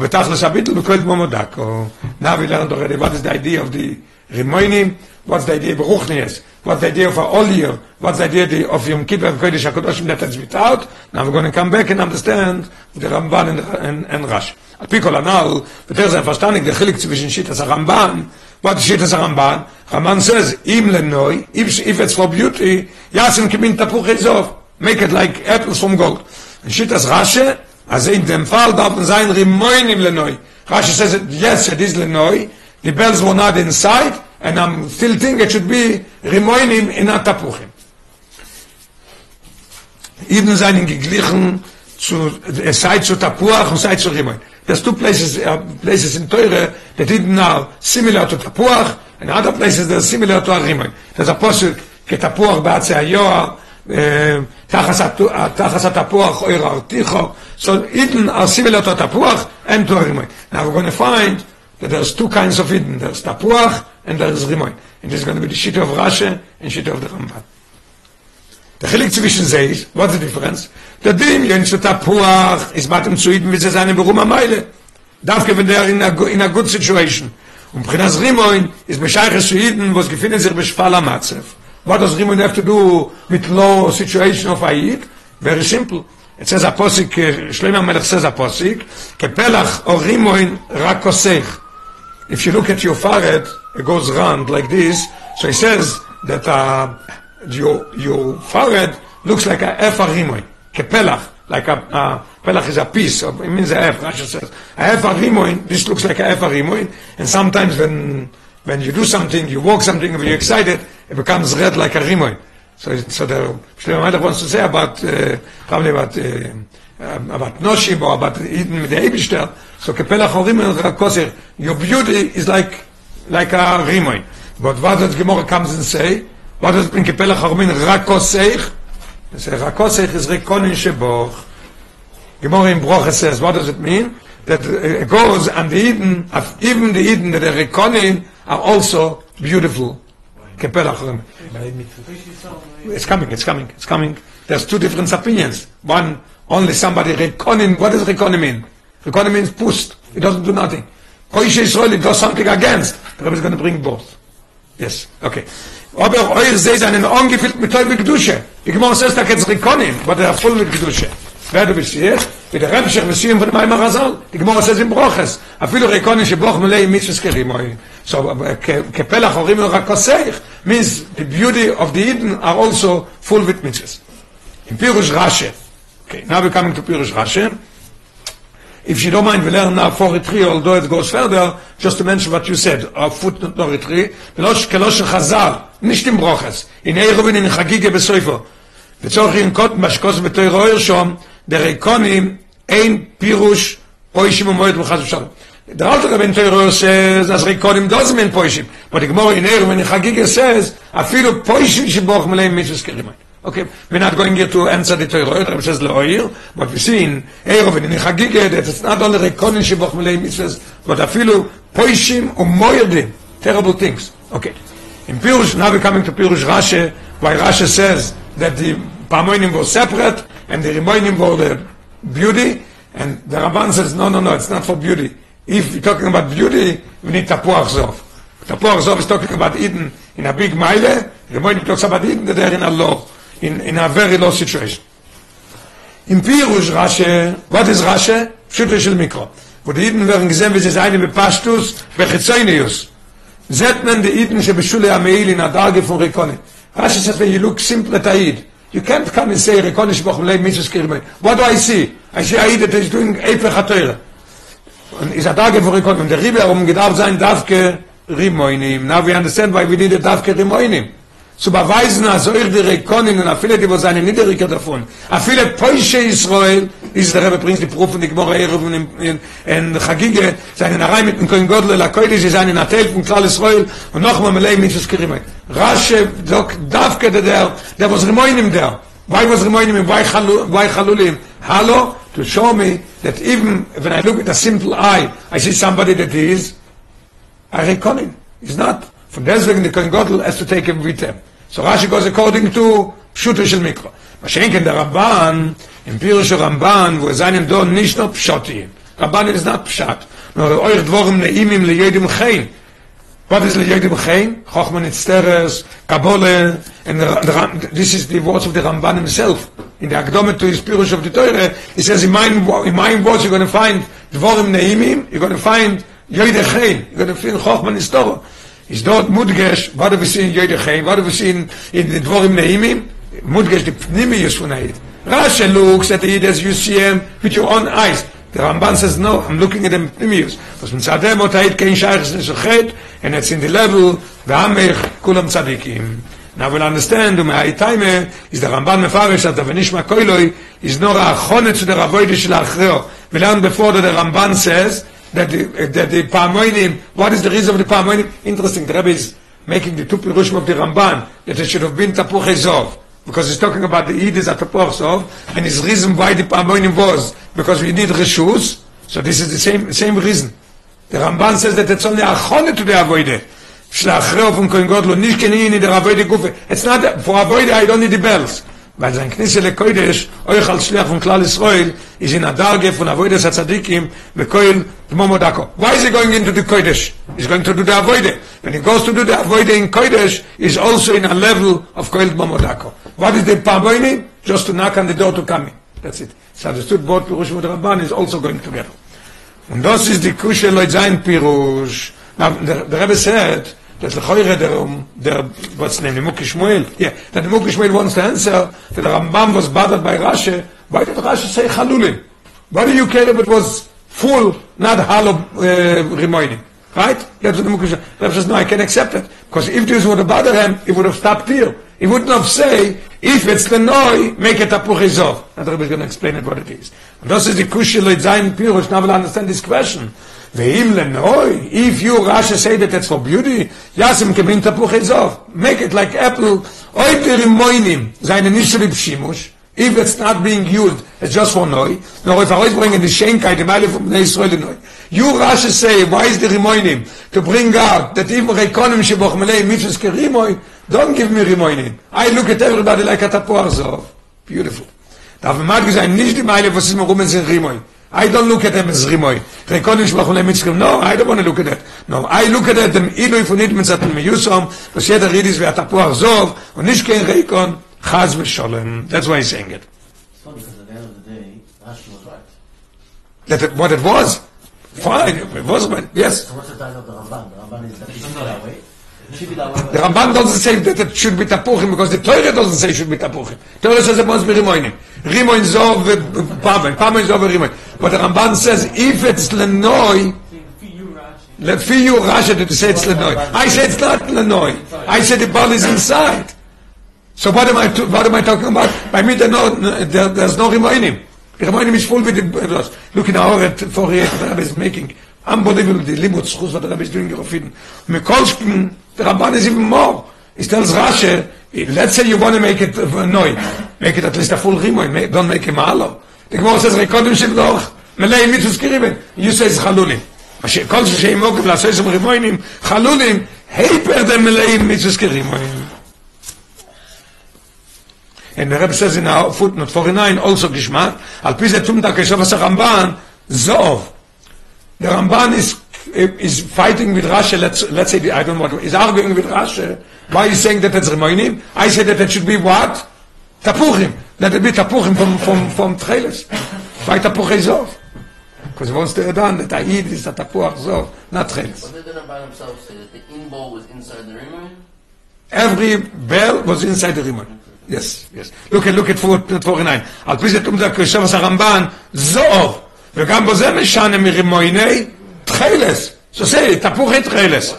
הביטל בכל כמו מודקו. Now we learned already what is the idea of the Rimoinim, what's the idea of Ruchnias, what's the idea of Olier, what's the idea of Yom Kippur of Kodesh HaKadoshim that is without. Now we're going to come back and understand the Ramban and, and, and Rashi. על פי כל הנ"ל, יותר זה verstanden, der Chilik zwischen Shittas Ramban, what Shittas Ramban? Ramban says, im lenoi, if, it's for beauty, yasim kimin tapuch ezov, make it like apples from gold. And Shittas Rashi, as in dem Fall darf man sein Rimoinim lenoi. Rashi says, yes, it is lenoi, the bells were not inside, and I'm still thinking it should be Rimoinim in a tapuchim. Eben seinen geglichen zu es sei zu Tapuach und sei zu Rimoin. There's two places uh, places in Teure that didn't now similar to Tapuach and other places that are similar to Rimoin. There's a posuk כתפוח בעצי היוהר תחס התפוח אויר הרתיחו so Eden are similar to Tapuach and to Rimoin. Now we're going to find there's two kinds of Eden. There's Tapuach and there's Rimoin. And this is going to be the Shita of Rashi and Shita of the Ramban. Der Chilik sie ist, what's the difference? Der Dimion zu Tapuach ist Batem zu Iden, wie sie seine Berum am Meile. Darf gewinnen der in a, in a good situation. Und Prinas Rimoin ist Bescheiches zu Iden, wo es gefunden sich Beschfall am Matzef. What does Rimoin have to do with low situation of Aid? Very simple. It says Aposik, uh, Shlomo Melech says Aposik, Kepelach or Rimoin rakosech. If you look at your forehead, it goes round like this. So he says that uh, your your forehead looks like a efa rimoy, kepelach, like a uh, pelach is a piece. Of, it means a ef. Rashi says a efarimoy. This looks like a efarimoy. And sometimes when when you do something, you walk something, when you're excited, it becomes red like a rimoy. So so the Shlomo wants to say about uh, probably about. Uh, about Noshim or about with the Eibishter. So Kepelach or Rimoy Rakoser, your beauty is like like a Rimoy. But what does Gemara comes and say? What does it mean Kepelach or Rimoy Rakoseich? They say Rakoseich is Rekonin Sheboch. Gemara in Broche says, what does it mean? That uh, it goes and the Eden, even the Eden that are Rekonin are also beautiful. Kepelach or Rimoy. It's coming, it's coming, it's coming. There's two different opinions. One, only somebody reconin. What does reconin mean? Reconin means pust. It doesn't do nothing. Koish Israel, it does something against. The Rebbe is going to bring both. Yes, okay. Aber euer seht seinen ungefüllt mit Teufel Gedusche. Die Gemara says that it's reconin, but they are full with Gedusche. Wer du bist jetzt? mit der Rebschach und Siem von dem Eimer Razal. Die Gemorra says in Broches. Afilu Reikonim sheboch melei mitzvahs kerimoi. So, uh, ke- kepelach orim el rakoseich means the beauty of the Eden are also full with mitzvahs. In Pirush Rashi. Okay, now we're coming to Pirush Rashi. If you don't mind, we learn now for three, although it goes further, just to mention what you said, a footnote no three, velosh kelosh chazal, nicht im Broches, in Eirovin in Chagige besoifo. וצורך לנקוט משקוס בתוירו ירשום, דריקונים אין פירוש פוישים ומועד וחס ושלום. The Alter Rebbe in Torah says, as Rikonim doesn't mean poishim. But the Gemara in Eruvin in Chagiga says, afilu poishim sheboch meleim mitzvahs kerimai. Okay, we're not going here to answer the Torah, Rebbe says leoir, but we see in Eruvin in Chagiga that it's not only Rikonim sheboch meleim mitzvahs, but afilu poishim or umoyedim. Terrible things. Okay. In Pirush, now we're coming to Pirush Rashi, why Rashi says that the Pamoinim were separate and the Rimoinim were the beauty, and the Ramban says, no, no, no, it's not for beauty. If we're talking about beauty, we need Tapuach Zov. Tapuach Zov is talking about Eden in a big mile, Rimoinim talks about Eden they're in a low, in, in a very low situation. In Pirush Rashi, what is Rashi? Pshuto shel Mikro. Wo die Eden werden gesehen, wie sie seien mit Pashtus, Bechitzonius. Zet men the Eden שבשולה המעיל in הדרגה von Rekone. Rashi says, when you look simple at Aid, you can't come and say, Rekone שבוך מלא מיtzvahs kirmei. What do I see? I see Aid that is doing Eipech HaTeure. Und is a Tage von Rekone. Und der Riebe herum gedarf sein, Davke Rimoinim. Now we understand why we need a Davke Rimoinim. Zu beweisen, also ich die Rekonin und viele, die wo seine Niederiker davon. A viele Poische Israel, ist der Rebbe bringt die Prüfung, die Gmorra Erev in, in, Chagige, seine Narei mit dem Koin Godle, la Koide, sie seine Natel von Klal Israel, und noch mal Melei Mitzvahs Kirimai. Rasche, dok, Davke, der, der, der was Rimoinim der. Why was Rimoinim, why, Chalu, why Chalulim? Hello, to show me that even when I look at a simple eye, I see somebody that is a Rekonin. He's not. Von deswegen, Godel has to take him with him. So Rashi goes according to Pshuto shel Mikro. Mashenken der Ramban, im Pirush Ramban, wo es seinen Don nicht nur Pshoti. Ramban is not Pshat. Nur euch dvorim neimim le yedim chein. What is le yedim chein? Chochma Nitzteres, Kabole, and the, this is the words of the Ramban himself. In the Akdome to his Pirush of the Torah, he says, in my, in my words, you're going to find dvorim neimim, you're going to find yedim chein, you're going to find Chochma Nitzteres. Is dort mudgesh we see in jede what do we see in the dvorim neimim mudgesh the pnimius von it Rashi looks at it as you see him with your own eyes. The Ramban says no I'm looking at the pnimius. Was mit sadem ot heit kein shaykhs is chet and it's in the level v'amech kulam tzadikim. Now we'll understand, um hai time is the Ramban mefarish that the nishma koiloi is nor a chonet to the ravoide shel achreo. We learned before that the Ramban says that the, that the Parmoinim, what is the reason of the Parmoinim? Interesting, the Rebbe is making the two Pirushim of the Ramban, that it should have been Tapuch Ezov, because he's talking about the Yidis at Tapuch Ezov, and his reason why the Parmoinim was, because we need Rishus, so this is the same, same reason. The Ramban says that it's only Achone to the Avoide. Shlachreo from Kohen Godlo, nicht kenini der Avoide Gufe. It's not, for Avoide I don't need the bells. Weil sein Knisse le Kodesh, euch als Schleach von Klal Israel, is in a darge von Avoides HaTzadikim, bekoil Dmomodako. Why is he going into the Kodesh? He's going to do the Avoide. When he goes to do the Avoide in Kodesh, he's also in a level of Koil Dmomodako. What is the Parboini? Just to knock on the door to come in. That's it. It's understood both Pirush and Rabban is also going together. Und das ist die Kusche Leut Pirush. The, the Rebbe that lechoire der um der what's name Muki Shmuel yeah that Muki Shmuel wants to answer that the Rambam was bothered by Rashi why did Rashi say Chalulim? Why do you care if it was full not hollow uh, right? That's what the Muki Shmuel Rashi says no I can accept it. Because if this would have bothered him he would have stopped here he wouldn't have say if it's the noi make it a puchizov and Rebbe is going to explain it what it is. And this is the kushil it zayin pirush now we'll understand this question. Ve'im lenoi, if you Rashi say that it's for beauty, yasim kebin tapuch ezov, make it like apple, oi perimoinim, seine nishri b'shimush, if it's not being used, it's just for noi, nor if I bring in the shenkheit, the malif of Bnei Yisrael noi. You Rashi say, why is the rimoinim? To bring out that even rekonim sheboch melei mitzvahs kerimoy, don't give me rimoinim. I look at everybody like a tapuach zov. Beautiful. Darf man mal gesagt, nicht die Meile, was ist mir rum in sind rimoy. I don't look at them as rimoy. Rekonim sheboch melei mitzvahs No, I don't want to look at that. No, I look at them, ilui von idmen zaten meyusom, was jeder redis wie a tapuach zov, und nicht kein rekon, chaz v'sholem. That's why he's saying it. It's funny because at the end of the day, Rashi was right. that it, what it was. Fine, it was, but yes. So what's the title of the Ramban? The Ramban is that it should be that way. It should be that way. The Ramban doesn't say that it should be tapuchim because the Torah doesn't say it should be tapuchim. Torah says it must be rimoinim. Rimoin zov pamen, pamen zov rimoin. But the Ramban says if it's lenoi, Rashi. lefi you Rasha to say it's lenoi. I say it's not lenoi. I say the ball is inside. So what am I, to, what am I talking about? By me, there no, there, there's no Rimoinim. Rimoinim is full with the, look in our at 48, the Rabbi is making. Unbelievable, the limud schus, what the Rabbi is doing in Rofin. Mikolskin, the Ramban is even more. He tells Rashi, let's say you want to make it uh, noi, make it at least a full Rimoin, don't make him a halo. The Gemara says, Rekodim shel Dorch, מלאי מיתוס קריבן, you say it's halulim. זה שהם עוקב לעשות איזה רימוינים, חלולים, היפר דם מלאים and the Rebbe says in our footnote 49, also Gishmat, al pi ze tum da a Ramban, Zov. The Ramban is is fighting with Rashi, let's, let's say, I don't know what, is arguing with Rashi. Why is saying that it's Remoinim? I said that it should be what? Tapuchim. Let it be Tapuchim from, from, from Trailers. Why Tapuchim Zov? Because once they're done, the tahid is a Tapuach Zov, not Trailers. What did the Rabbi himself say? That the in was inside the Remoin? Every bell was inside the Remoin. Yes, yes. Look at look at footnote 49. על פי זה תום דקה שבס הרמב"ן, זוב. וגם בו זה משנה מרימויני תחילס. שעושה תפוחי תחילס.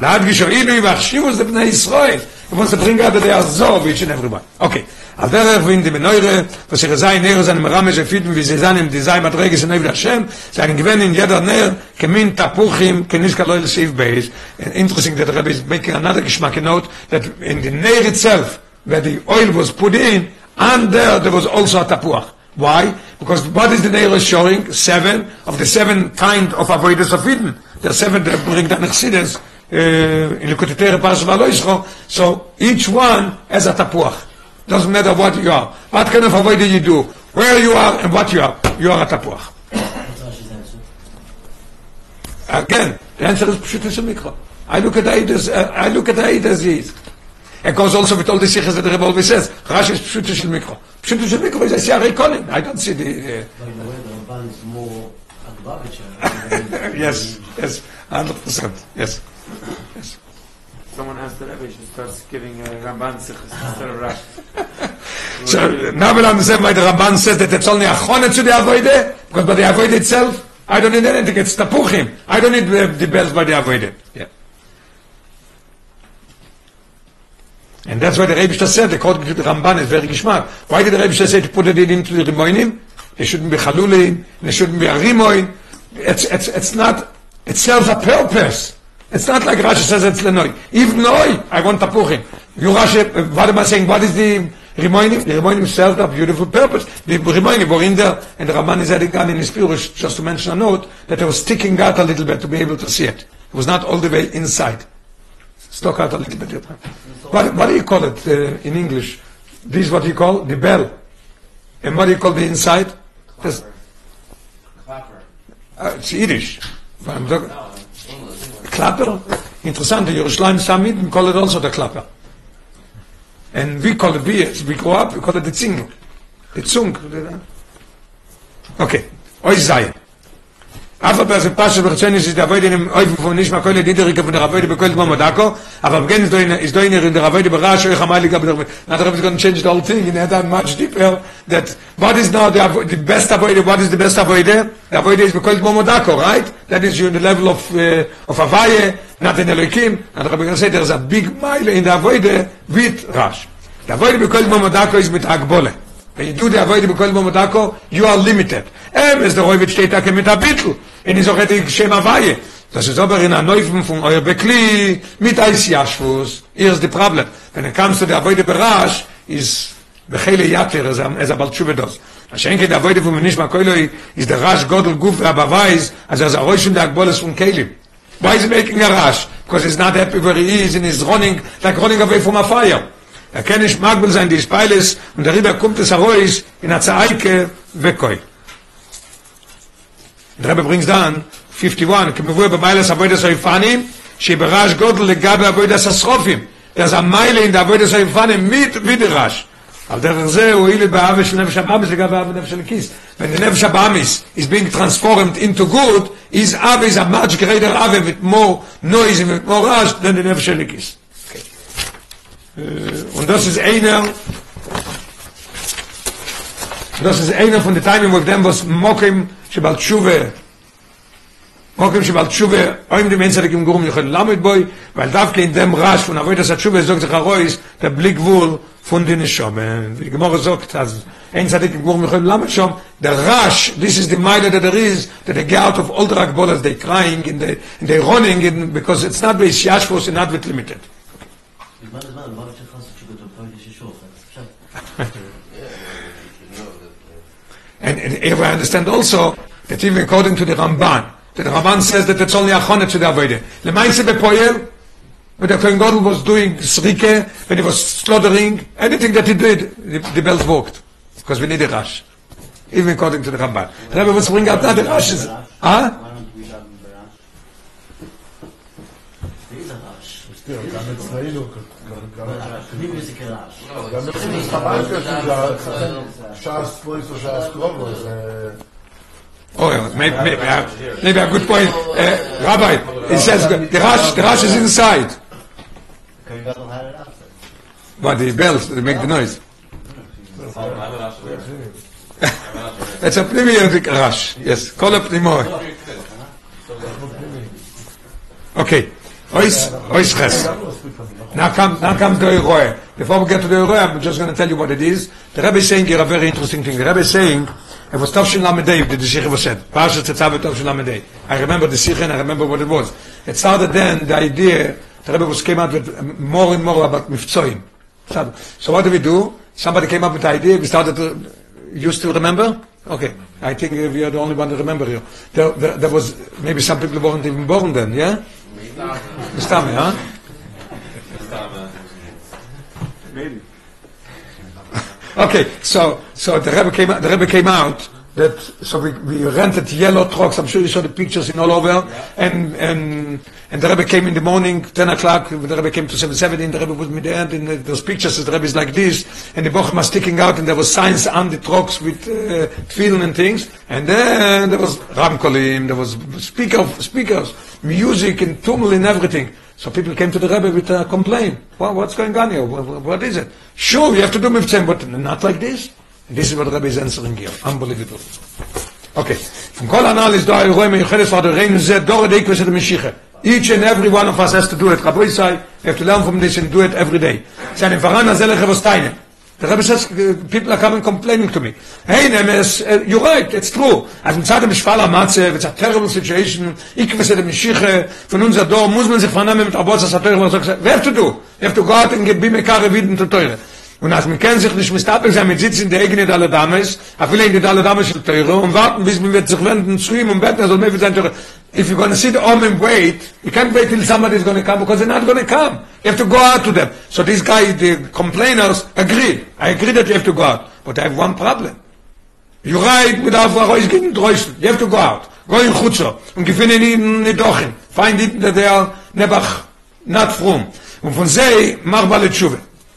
להדגיש אילו והחשיבו זה בני ישראל. He wants to bring out that they are Zov, each and every one. Okay. על דרך ואין די מנוירה, ושיר זי נר זה מרמז הפיתן וזה עם די זי מדרגה של נבד השם, זה אני גוון in ידע נר כמין תפוחים, כניסקה לא לסעיף בייס. Interesting that the Rebbe is making another geschmack note that in the nair itself, where the oil was put in, and there there was also a tapuach. Why? Because what is the nair showing? Seven of the seven kind of avoidance of Eden. There are seven that bring down Chassidus, uh, in Likutetere Parashat Valoischo. So each one has a tapuach. Doesn't matter what you are. What kind of avodah you do, where you are, and what you are. You are a tapuach. That's Rashi's answer. Again, the answer is Pshutus Mikra. I look at Aid as, uh, I look at Aid as he is. It goes also with all the sikhs that the Rebbe always says. Rashi is Pshutus Mikra. Pshutus Mikra is a Siarei Konin. I don't see the... By the way, the Ramban is more. Uh, yes, yes, 100%. Yes. Someone asked the Rebbe, he should start giving a Ramban Sichas instead of Rashi. So now we'll understand why the Ramban says that it's only a chone to the avoide, because by the avoide itself, I don't need anything, it's tapuchim. I don't need the, the bells by the avoide. Yeah. And that's why the Rebbe said, according to the Ramban, is very geschmack. Why did the Rebbe say to put it into the Rimoinim? They shouldn't be Chalulim, they shouldn't be a Rimoin. It's, it's, it's not, it serves a purpose. It's not like Rashi says it's Lenoi. Even Noi, I want Tapuchim. You Rashi, what am I saying? What is the Rimoinim? The Rimoinim served a beautiful purpose. The Rimoinim were in there, and the Ramban is adding on in his Pirush, just to mention a note, that they were sticking out a little bit to be able to see it. It was not all the way inside. Stuck out a little bit. What, what do you call it uh, in English? This is what you call the bell. And what do you call the inside? This, Clapper. uh, it's Yiddish. But I'm talking- English. English. Klapper? Interessant, the Yerushalayim Samid call it also the Klapper. And we call it, we, as we grow up, we call it the Zing. The Zung. Okay. Oi Zayim. אַפ אַ פּערזע פּאַשע ברצן איז דאָ וועדן אין אויף פון נישט מאַ קוין די דריקע פון דער רבוי בכל דעם מדאקו אַבער בגן דוין איז דוין אין דער רבוי בראש איך מאַל יגע בדער נאָט רבוי קען צייג דאָ אלטינג אין דאָ מאַץ דיפער דאָט וואט איז נאָ דאָ די בעסטע וועד וואט איז די בעסטע וועד דער רבוי איז בכל דעם מדאקו רייט דאָט איז יונד לעבל אויף אויף אַ וואיי נאָט אין אלוקים נאָט רבוי קען זייט דאָ ביג מייל אין דאָ וועד וויט ראש דאָ וועד בכל דעם מדאקו איז מיט אַקבולה When you do the avoid bekommen mit dako you are limited. Er em is der weide steht da mit a bitel in is auch die schema weide das is aber in a neufen von euer bekli mit eis jaschus is the problem. Wenn er kommst der weide berasch is בכלל יתר אז אז בלצוב דוס השאין כי דבוי דבו מניש מהכוילוי איז דרש גודל גוף רבא וייז אז אז הרוי שם דאגבולס פון קיילים Why is he making a rush? Because he's not happy where he is and he's running, like running away from a fire. Er kann nicht magbel sein, die Speiles, und darüber kommt es heraus in der Zaike wekoi. Der Rebbe bringt dann, 51, כמבוא במיילה אבוידס היפנים, שבראש גודל לגבי a mile in the avoidance of Ifanim mit Vidirash. על דרך זה הוא הילד באהבה של נפש הבאמיס לגבי באהבה נפש הליקיס. When the נפש הבאמיס is being transformed into good, his Ava is a much greater Ava with more noise and with more rush than the נפש הליקיס. Okay. Äh, und das ist einer das ist einer von den Teilen mit dem was Mokim Shabbat Shuvah Mokim Shabbat Shuvah oim dem Enzadik im Gurum Yochel Lamed Boi weil dafke in dem Rasch von Avoidas Shabbat Shuvah sagt sich Arois der Blick wohl von den Shome wie die Gemorre sagt als Enzadik im Gurum Yochel Lamed Shom der Rasch this is the Maida that there is that they get out of all the Rakbolas they crying in the, in they running in, because it's not with Yashfos and not with limited. And, and if I understand also that even according to the Ramban, that the Ramban says that it's only achonah to the avodah. Lemaise bepoyer, when the Kohen God was doing srike, when he was slaughtering, anything that he did, the, the bells worked because we need a rush, even according to the Ramban. Rabbi was bringing out other rushes, huh? Still, don't we have barash? There is a rash. תראה, גם אצלנו, גם- גם- Leave is a rash. No, גם it's- אצלנו it's- חב"ד it's- כתוב, it's- זה ש"ס פויס או ש"ס קרובו, זה... Oh, yeah, maybe, maybe, uh, maybe a good point. Uh, Rabbi, he says the rush, the rush is inside. Kohen Gadol had it outside. But the bells, they make the noise. It's a pneumatic rush. Yes, call up pneumoy. Okay. Ois, ois ches. Now come, now comes the Eroe. Before we get to the Eroe, I'm just going to tell you what it is. The Rebbe is saying here a very interesting thing. The Rebbe is saying, it was Tavshin Lamedei, the Sikh was said. Parashat Tetzav Tavshin Lamedei. I remember the Sikh and I remember what it was. It started then, the idea, the Rebbe was came out with um, more and more about Mifzoim. So what do we do? Somebody came up with the idea, we started to, you still remember? Okay, I think we are the only one to remember here. There, there, there was, maybe some people weren't even born then, yeah? Mistame, huh? Maybe. Okay, so so the Rebbe came out, the Rebbe came out that so we, we rented yellow trucks. I'm sure you saw the pictures in all over. And and and the Rebbe came in the morning, ten o'clock. The Rebbe came to seven seventeen. The Rebbe was with the end. And the, those pictures, the Rebbe is like this, and the Bochum was sticking out, and there was signs on the trucks with uh, tefillin and things. And then there was ramkolim, there was speaker speakers, music and tumult and everything. So people came to the Rebbe with a complaint. Well, what's going on here? What, is it? Sure, you have to do mitzvah, but not like this. And this is what the Rebbe is answering here. Unbelievable. Okay. From kol anal is for the rein ze dor de ikves de mishiche. Each and every one of us has to do it. Rabbi say, you have to learn from this and do it every day. Seine Verein azel lechevosteine. The Rebbe says, people are coming complaining to me. Hey, Nemes, uh, you're right, it's true. As im Zeit dem Schfall Amatze, it's a terrible situation, ikves de mishiche, von unser Dor, muss man sich vernehmen mit Abos, das hat teure, was er gesagt, we have to do. You have to go out and get bime kare wieder zu teure. Und als man kennt sich nicht mit Stapel sein, mit sitzen in der eigene Dalle Dames, a viele in der Dalle Dames של teure, und warten, bis man wird sich wenden zu ihm und beten, er soll mehr für sein teure. If you're going to sit home and wait, you can't wait till somebody is going to come, because they're not going to come. You have to go out to them. So these guys, the complainers, agree. I agree that you have to go out. But I have one problem. You ride without Rois getting Dreuschen. You have to go out. Go in Chutzo. Und gefinnen ihn in Dochen. Find it that they are nebach, not from. Und von sei, mach bale.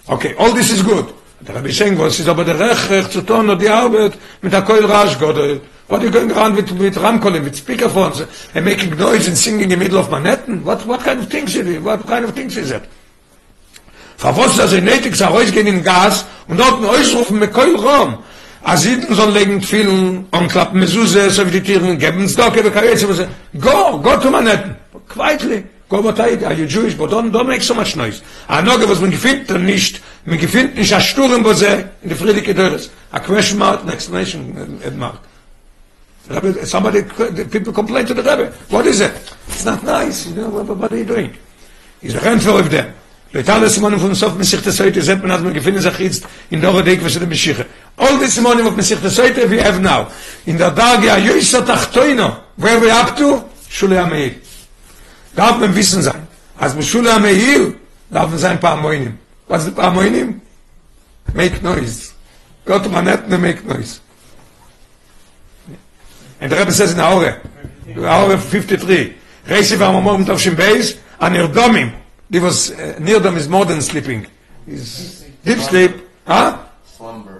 Okay, all this is good. Der Rabbi was ist aber der Recht zu tun und die Arbeit mit der Koil Rasch, Gott. What are you going around with, with Ramkolim, with speakerphones, and making noise and singing in the middle of Manhattan? What, what kind of things is it? What kind of things is it? Verwusst, dass er nötig sei, rausgehen in Gas und dort ein Ausrufen mit Keul Rom. Als Jeden sollen legen vielen und klappen Mezuse, so wie die Tieren, geben Karriere, was Go, go to Manhattan. Quietly. Go what I, are you Jewish? But don't, don't make so much noise. A noge, was man gefindt dann nicht, man gefindt nicht a Sturm, wo sie in die Friedrike Dörres. A question mark, an explanation uh, mark. Rabbi, somebody, people complain to the Rebbe. What is it? It's not nice. You know, what, what are you doing? He's a handful of them. Leital Simonim von Sof Mesichte Seite seit man hat man gefunden sich jetzt in der Dek was der Meshiche. All the Simonim of Mesichte Seite we have now. In der Dage a Yisa Tachtoino. Where we up to? Shule Ameir. Darf man wissen sein. Als mit Shule Ameir darf sein paar Moinim. Was sind paar Moinim? Make noise. Gott man net ne make noise. And the Rebbe says in Aure, Aure 53, Reisi var morgen auf Shim Beis, an Erdomim, die was uh, near them is more than sleeping. Is deep sleep, huh?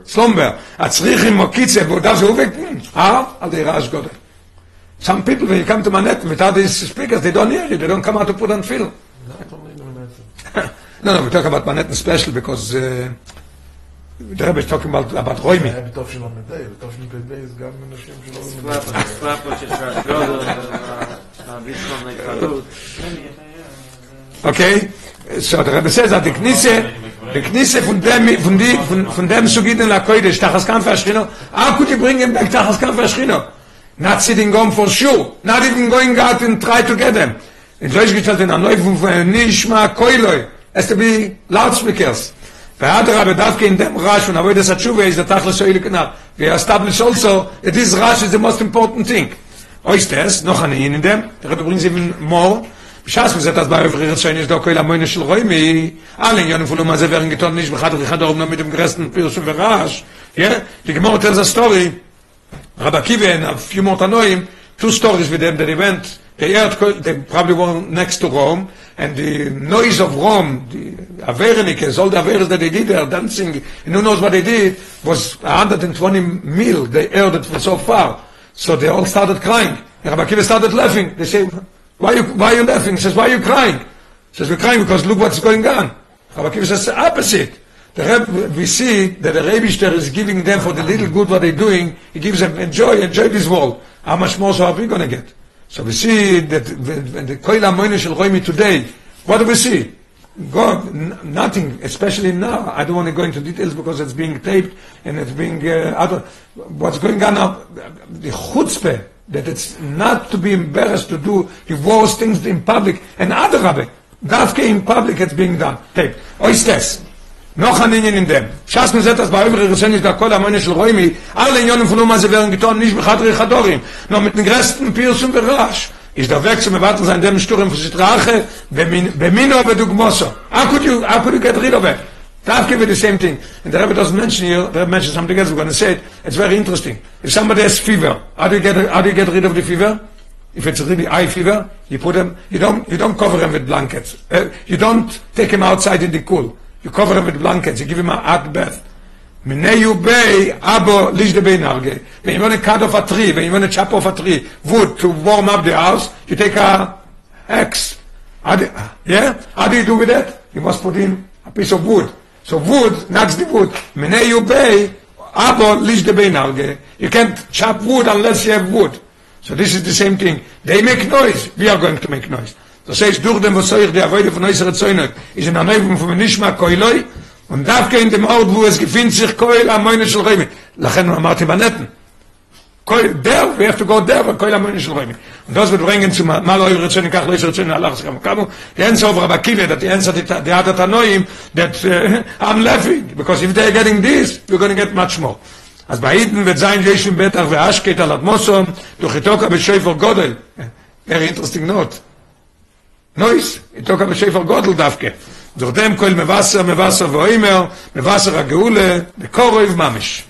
slumber. A tzrich im mokitze, wo das uwecken, ah, al der Rasch Gott. Some people, when you come to Manhattan, without these speakers, they don't hear you, they don't come out to put on film. no, no, we talk about Manhattan special because uh, the Rebbe is talking about, about Roimi. היה בתוף של המדי, בתוף של פ"ב גם אנשים שלא vislovnoj kalut. Many, yeah, uh, Okay? So der Rebbe says that the Knisse, the Knisse von dem, von die, von, von dem Sugid in la Koide, Tachas Kampf Aschrino, how could you bring him back Tachas Kampf Aschrino? not sitting on for sure. not even going out and try to get them. In Deutsch gestellt in der Neufung von Nishma Koiloi, es to be loudspeakers. Ve'ad Rabbe Davke in dem Rash, when Avoid Esa der is the Tachlis Oile Knar. We establish also that this rush is the most important thing. Oist es, noch an in dem, the Red brings even more, בשאס מזה תז בא רפרי רצוין יש דו כל המוינה של רוי מי אלה יון פולו מזה ורן גטון ניש בחד וחד אורם נמיד עם גרסטן פירסו ורעש יא? לגמור את זה סטורי Rabbi Kiva and a few more Tanoim, two stories with them that he went, they, heard, they probably were next to Rome, and the noise of Rome, the Averenikes, all the Averes that they did there, dancing, and who knows what they did, was 120 mil, they heard it from so far. So they all started crying. And Rabbi Kiva started laughing. They say, why are you, why are you laughing? He says, why are you crying? He says, we're crying because look what's going on. Rabbi Kiva says, the opposite. The Reb, we see that the Rebishter is giving them for the little good what they're doing. He gives them enjoy, enjoy this world. How much more so are we going to get? So we see that when the Koil Amoyne Shel Roimi today, what do we see? God, nothing, especially now. I don't want to go into details because it's being taped and it's being, uh, other, what's going on now, the chutzpah, that it's not to be embarrassed to do the worst things in public, and other rabbi, dafke in public it's being done. Taped. Oistes. Noch ein Ingen in dem. Schaß mir seht das bei Eure Rezennis der Kol Amone של Räumi, alle Unionen von Oma, sie werden getan, nicht mit Chadri Chadorim, nur mit den größten Pirs und Berasch. Ist der Weg zum Erwarten sein, dem Sturm von Sitrache, bemino bedugmoso. How could you, how could you get rid of it? That give the same thing. And the Rebbe doesn't mention here, the Rebbe mentions something else, we're going to say it, it's very interesting. If somebody has fever, how do you get, how do you get rid of the fever? If it's really high fever, you put him, you don't, you don't cover him with blankets. Uh, you don't take him outside in the cool. You cover him with blankets, you give him a hot bath. Minei you bay, abo lish de bay narge. When you want to cut off a tree, when you want to chop off a tree, wood to warm up the house, you take a axe. How do, yeah? How do you do with that? You must put in a piece of wood. So wood knocks the wood. Minei you bay, abo lish de bay narge. You can't chop wood unless you have wood. So this is the same thing. They make noise. We are going to make noise. Das heißt, durch dem, was ich die Avoide von äußeren Zäunen, ist in der Neubung von Nishma Koiloi, und darf gehen dem Ort, wo es gefindt sich Koil am Moine של Räume. Lachen wir אמרתי בנטן. Koil, der, we have to go there, but Koil am Moine של Räume. Und das wird bringen zu mal eure Zäunen, kach leisere Zäunen, Allah, es kam, kamu, answer of Rabbi Kiva, that the answer, the other Tanoim, that uh, I'm laughing, because if they're getting this, we're going to get much more. אז wird sein, Jeshin Betach ואשקט על אדמוסום, דוכיתוקה בשפר גודל. Very interesting note. נויס, איתוקה בשפר גודל דווקא. זורדם כל מבשר, מבשר ואוימר, מבשר הגאולה, בקורב ממש.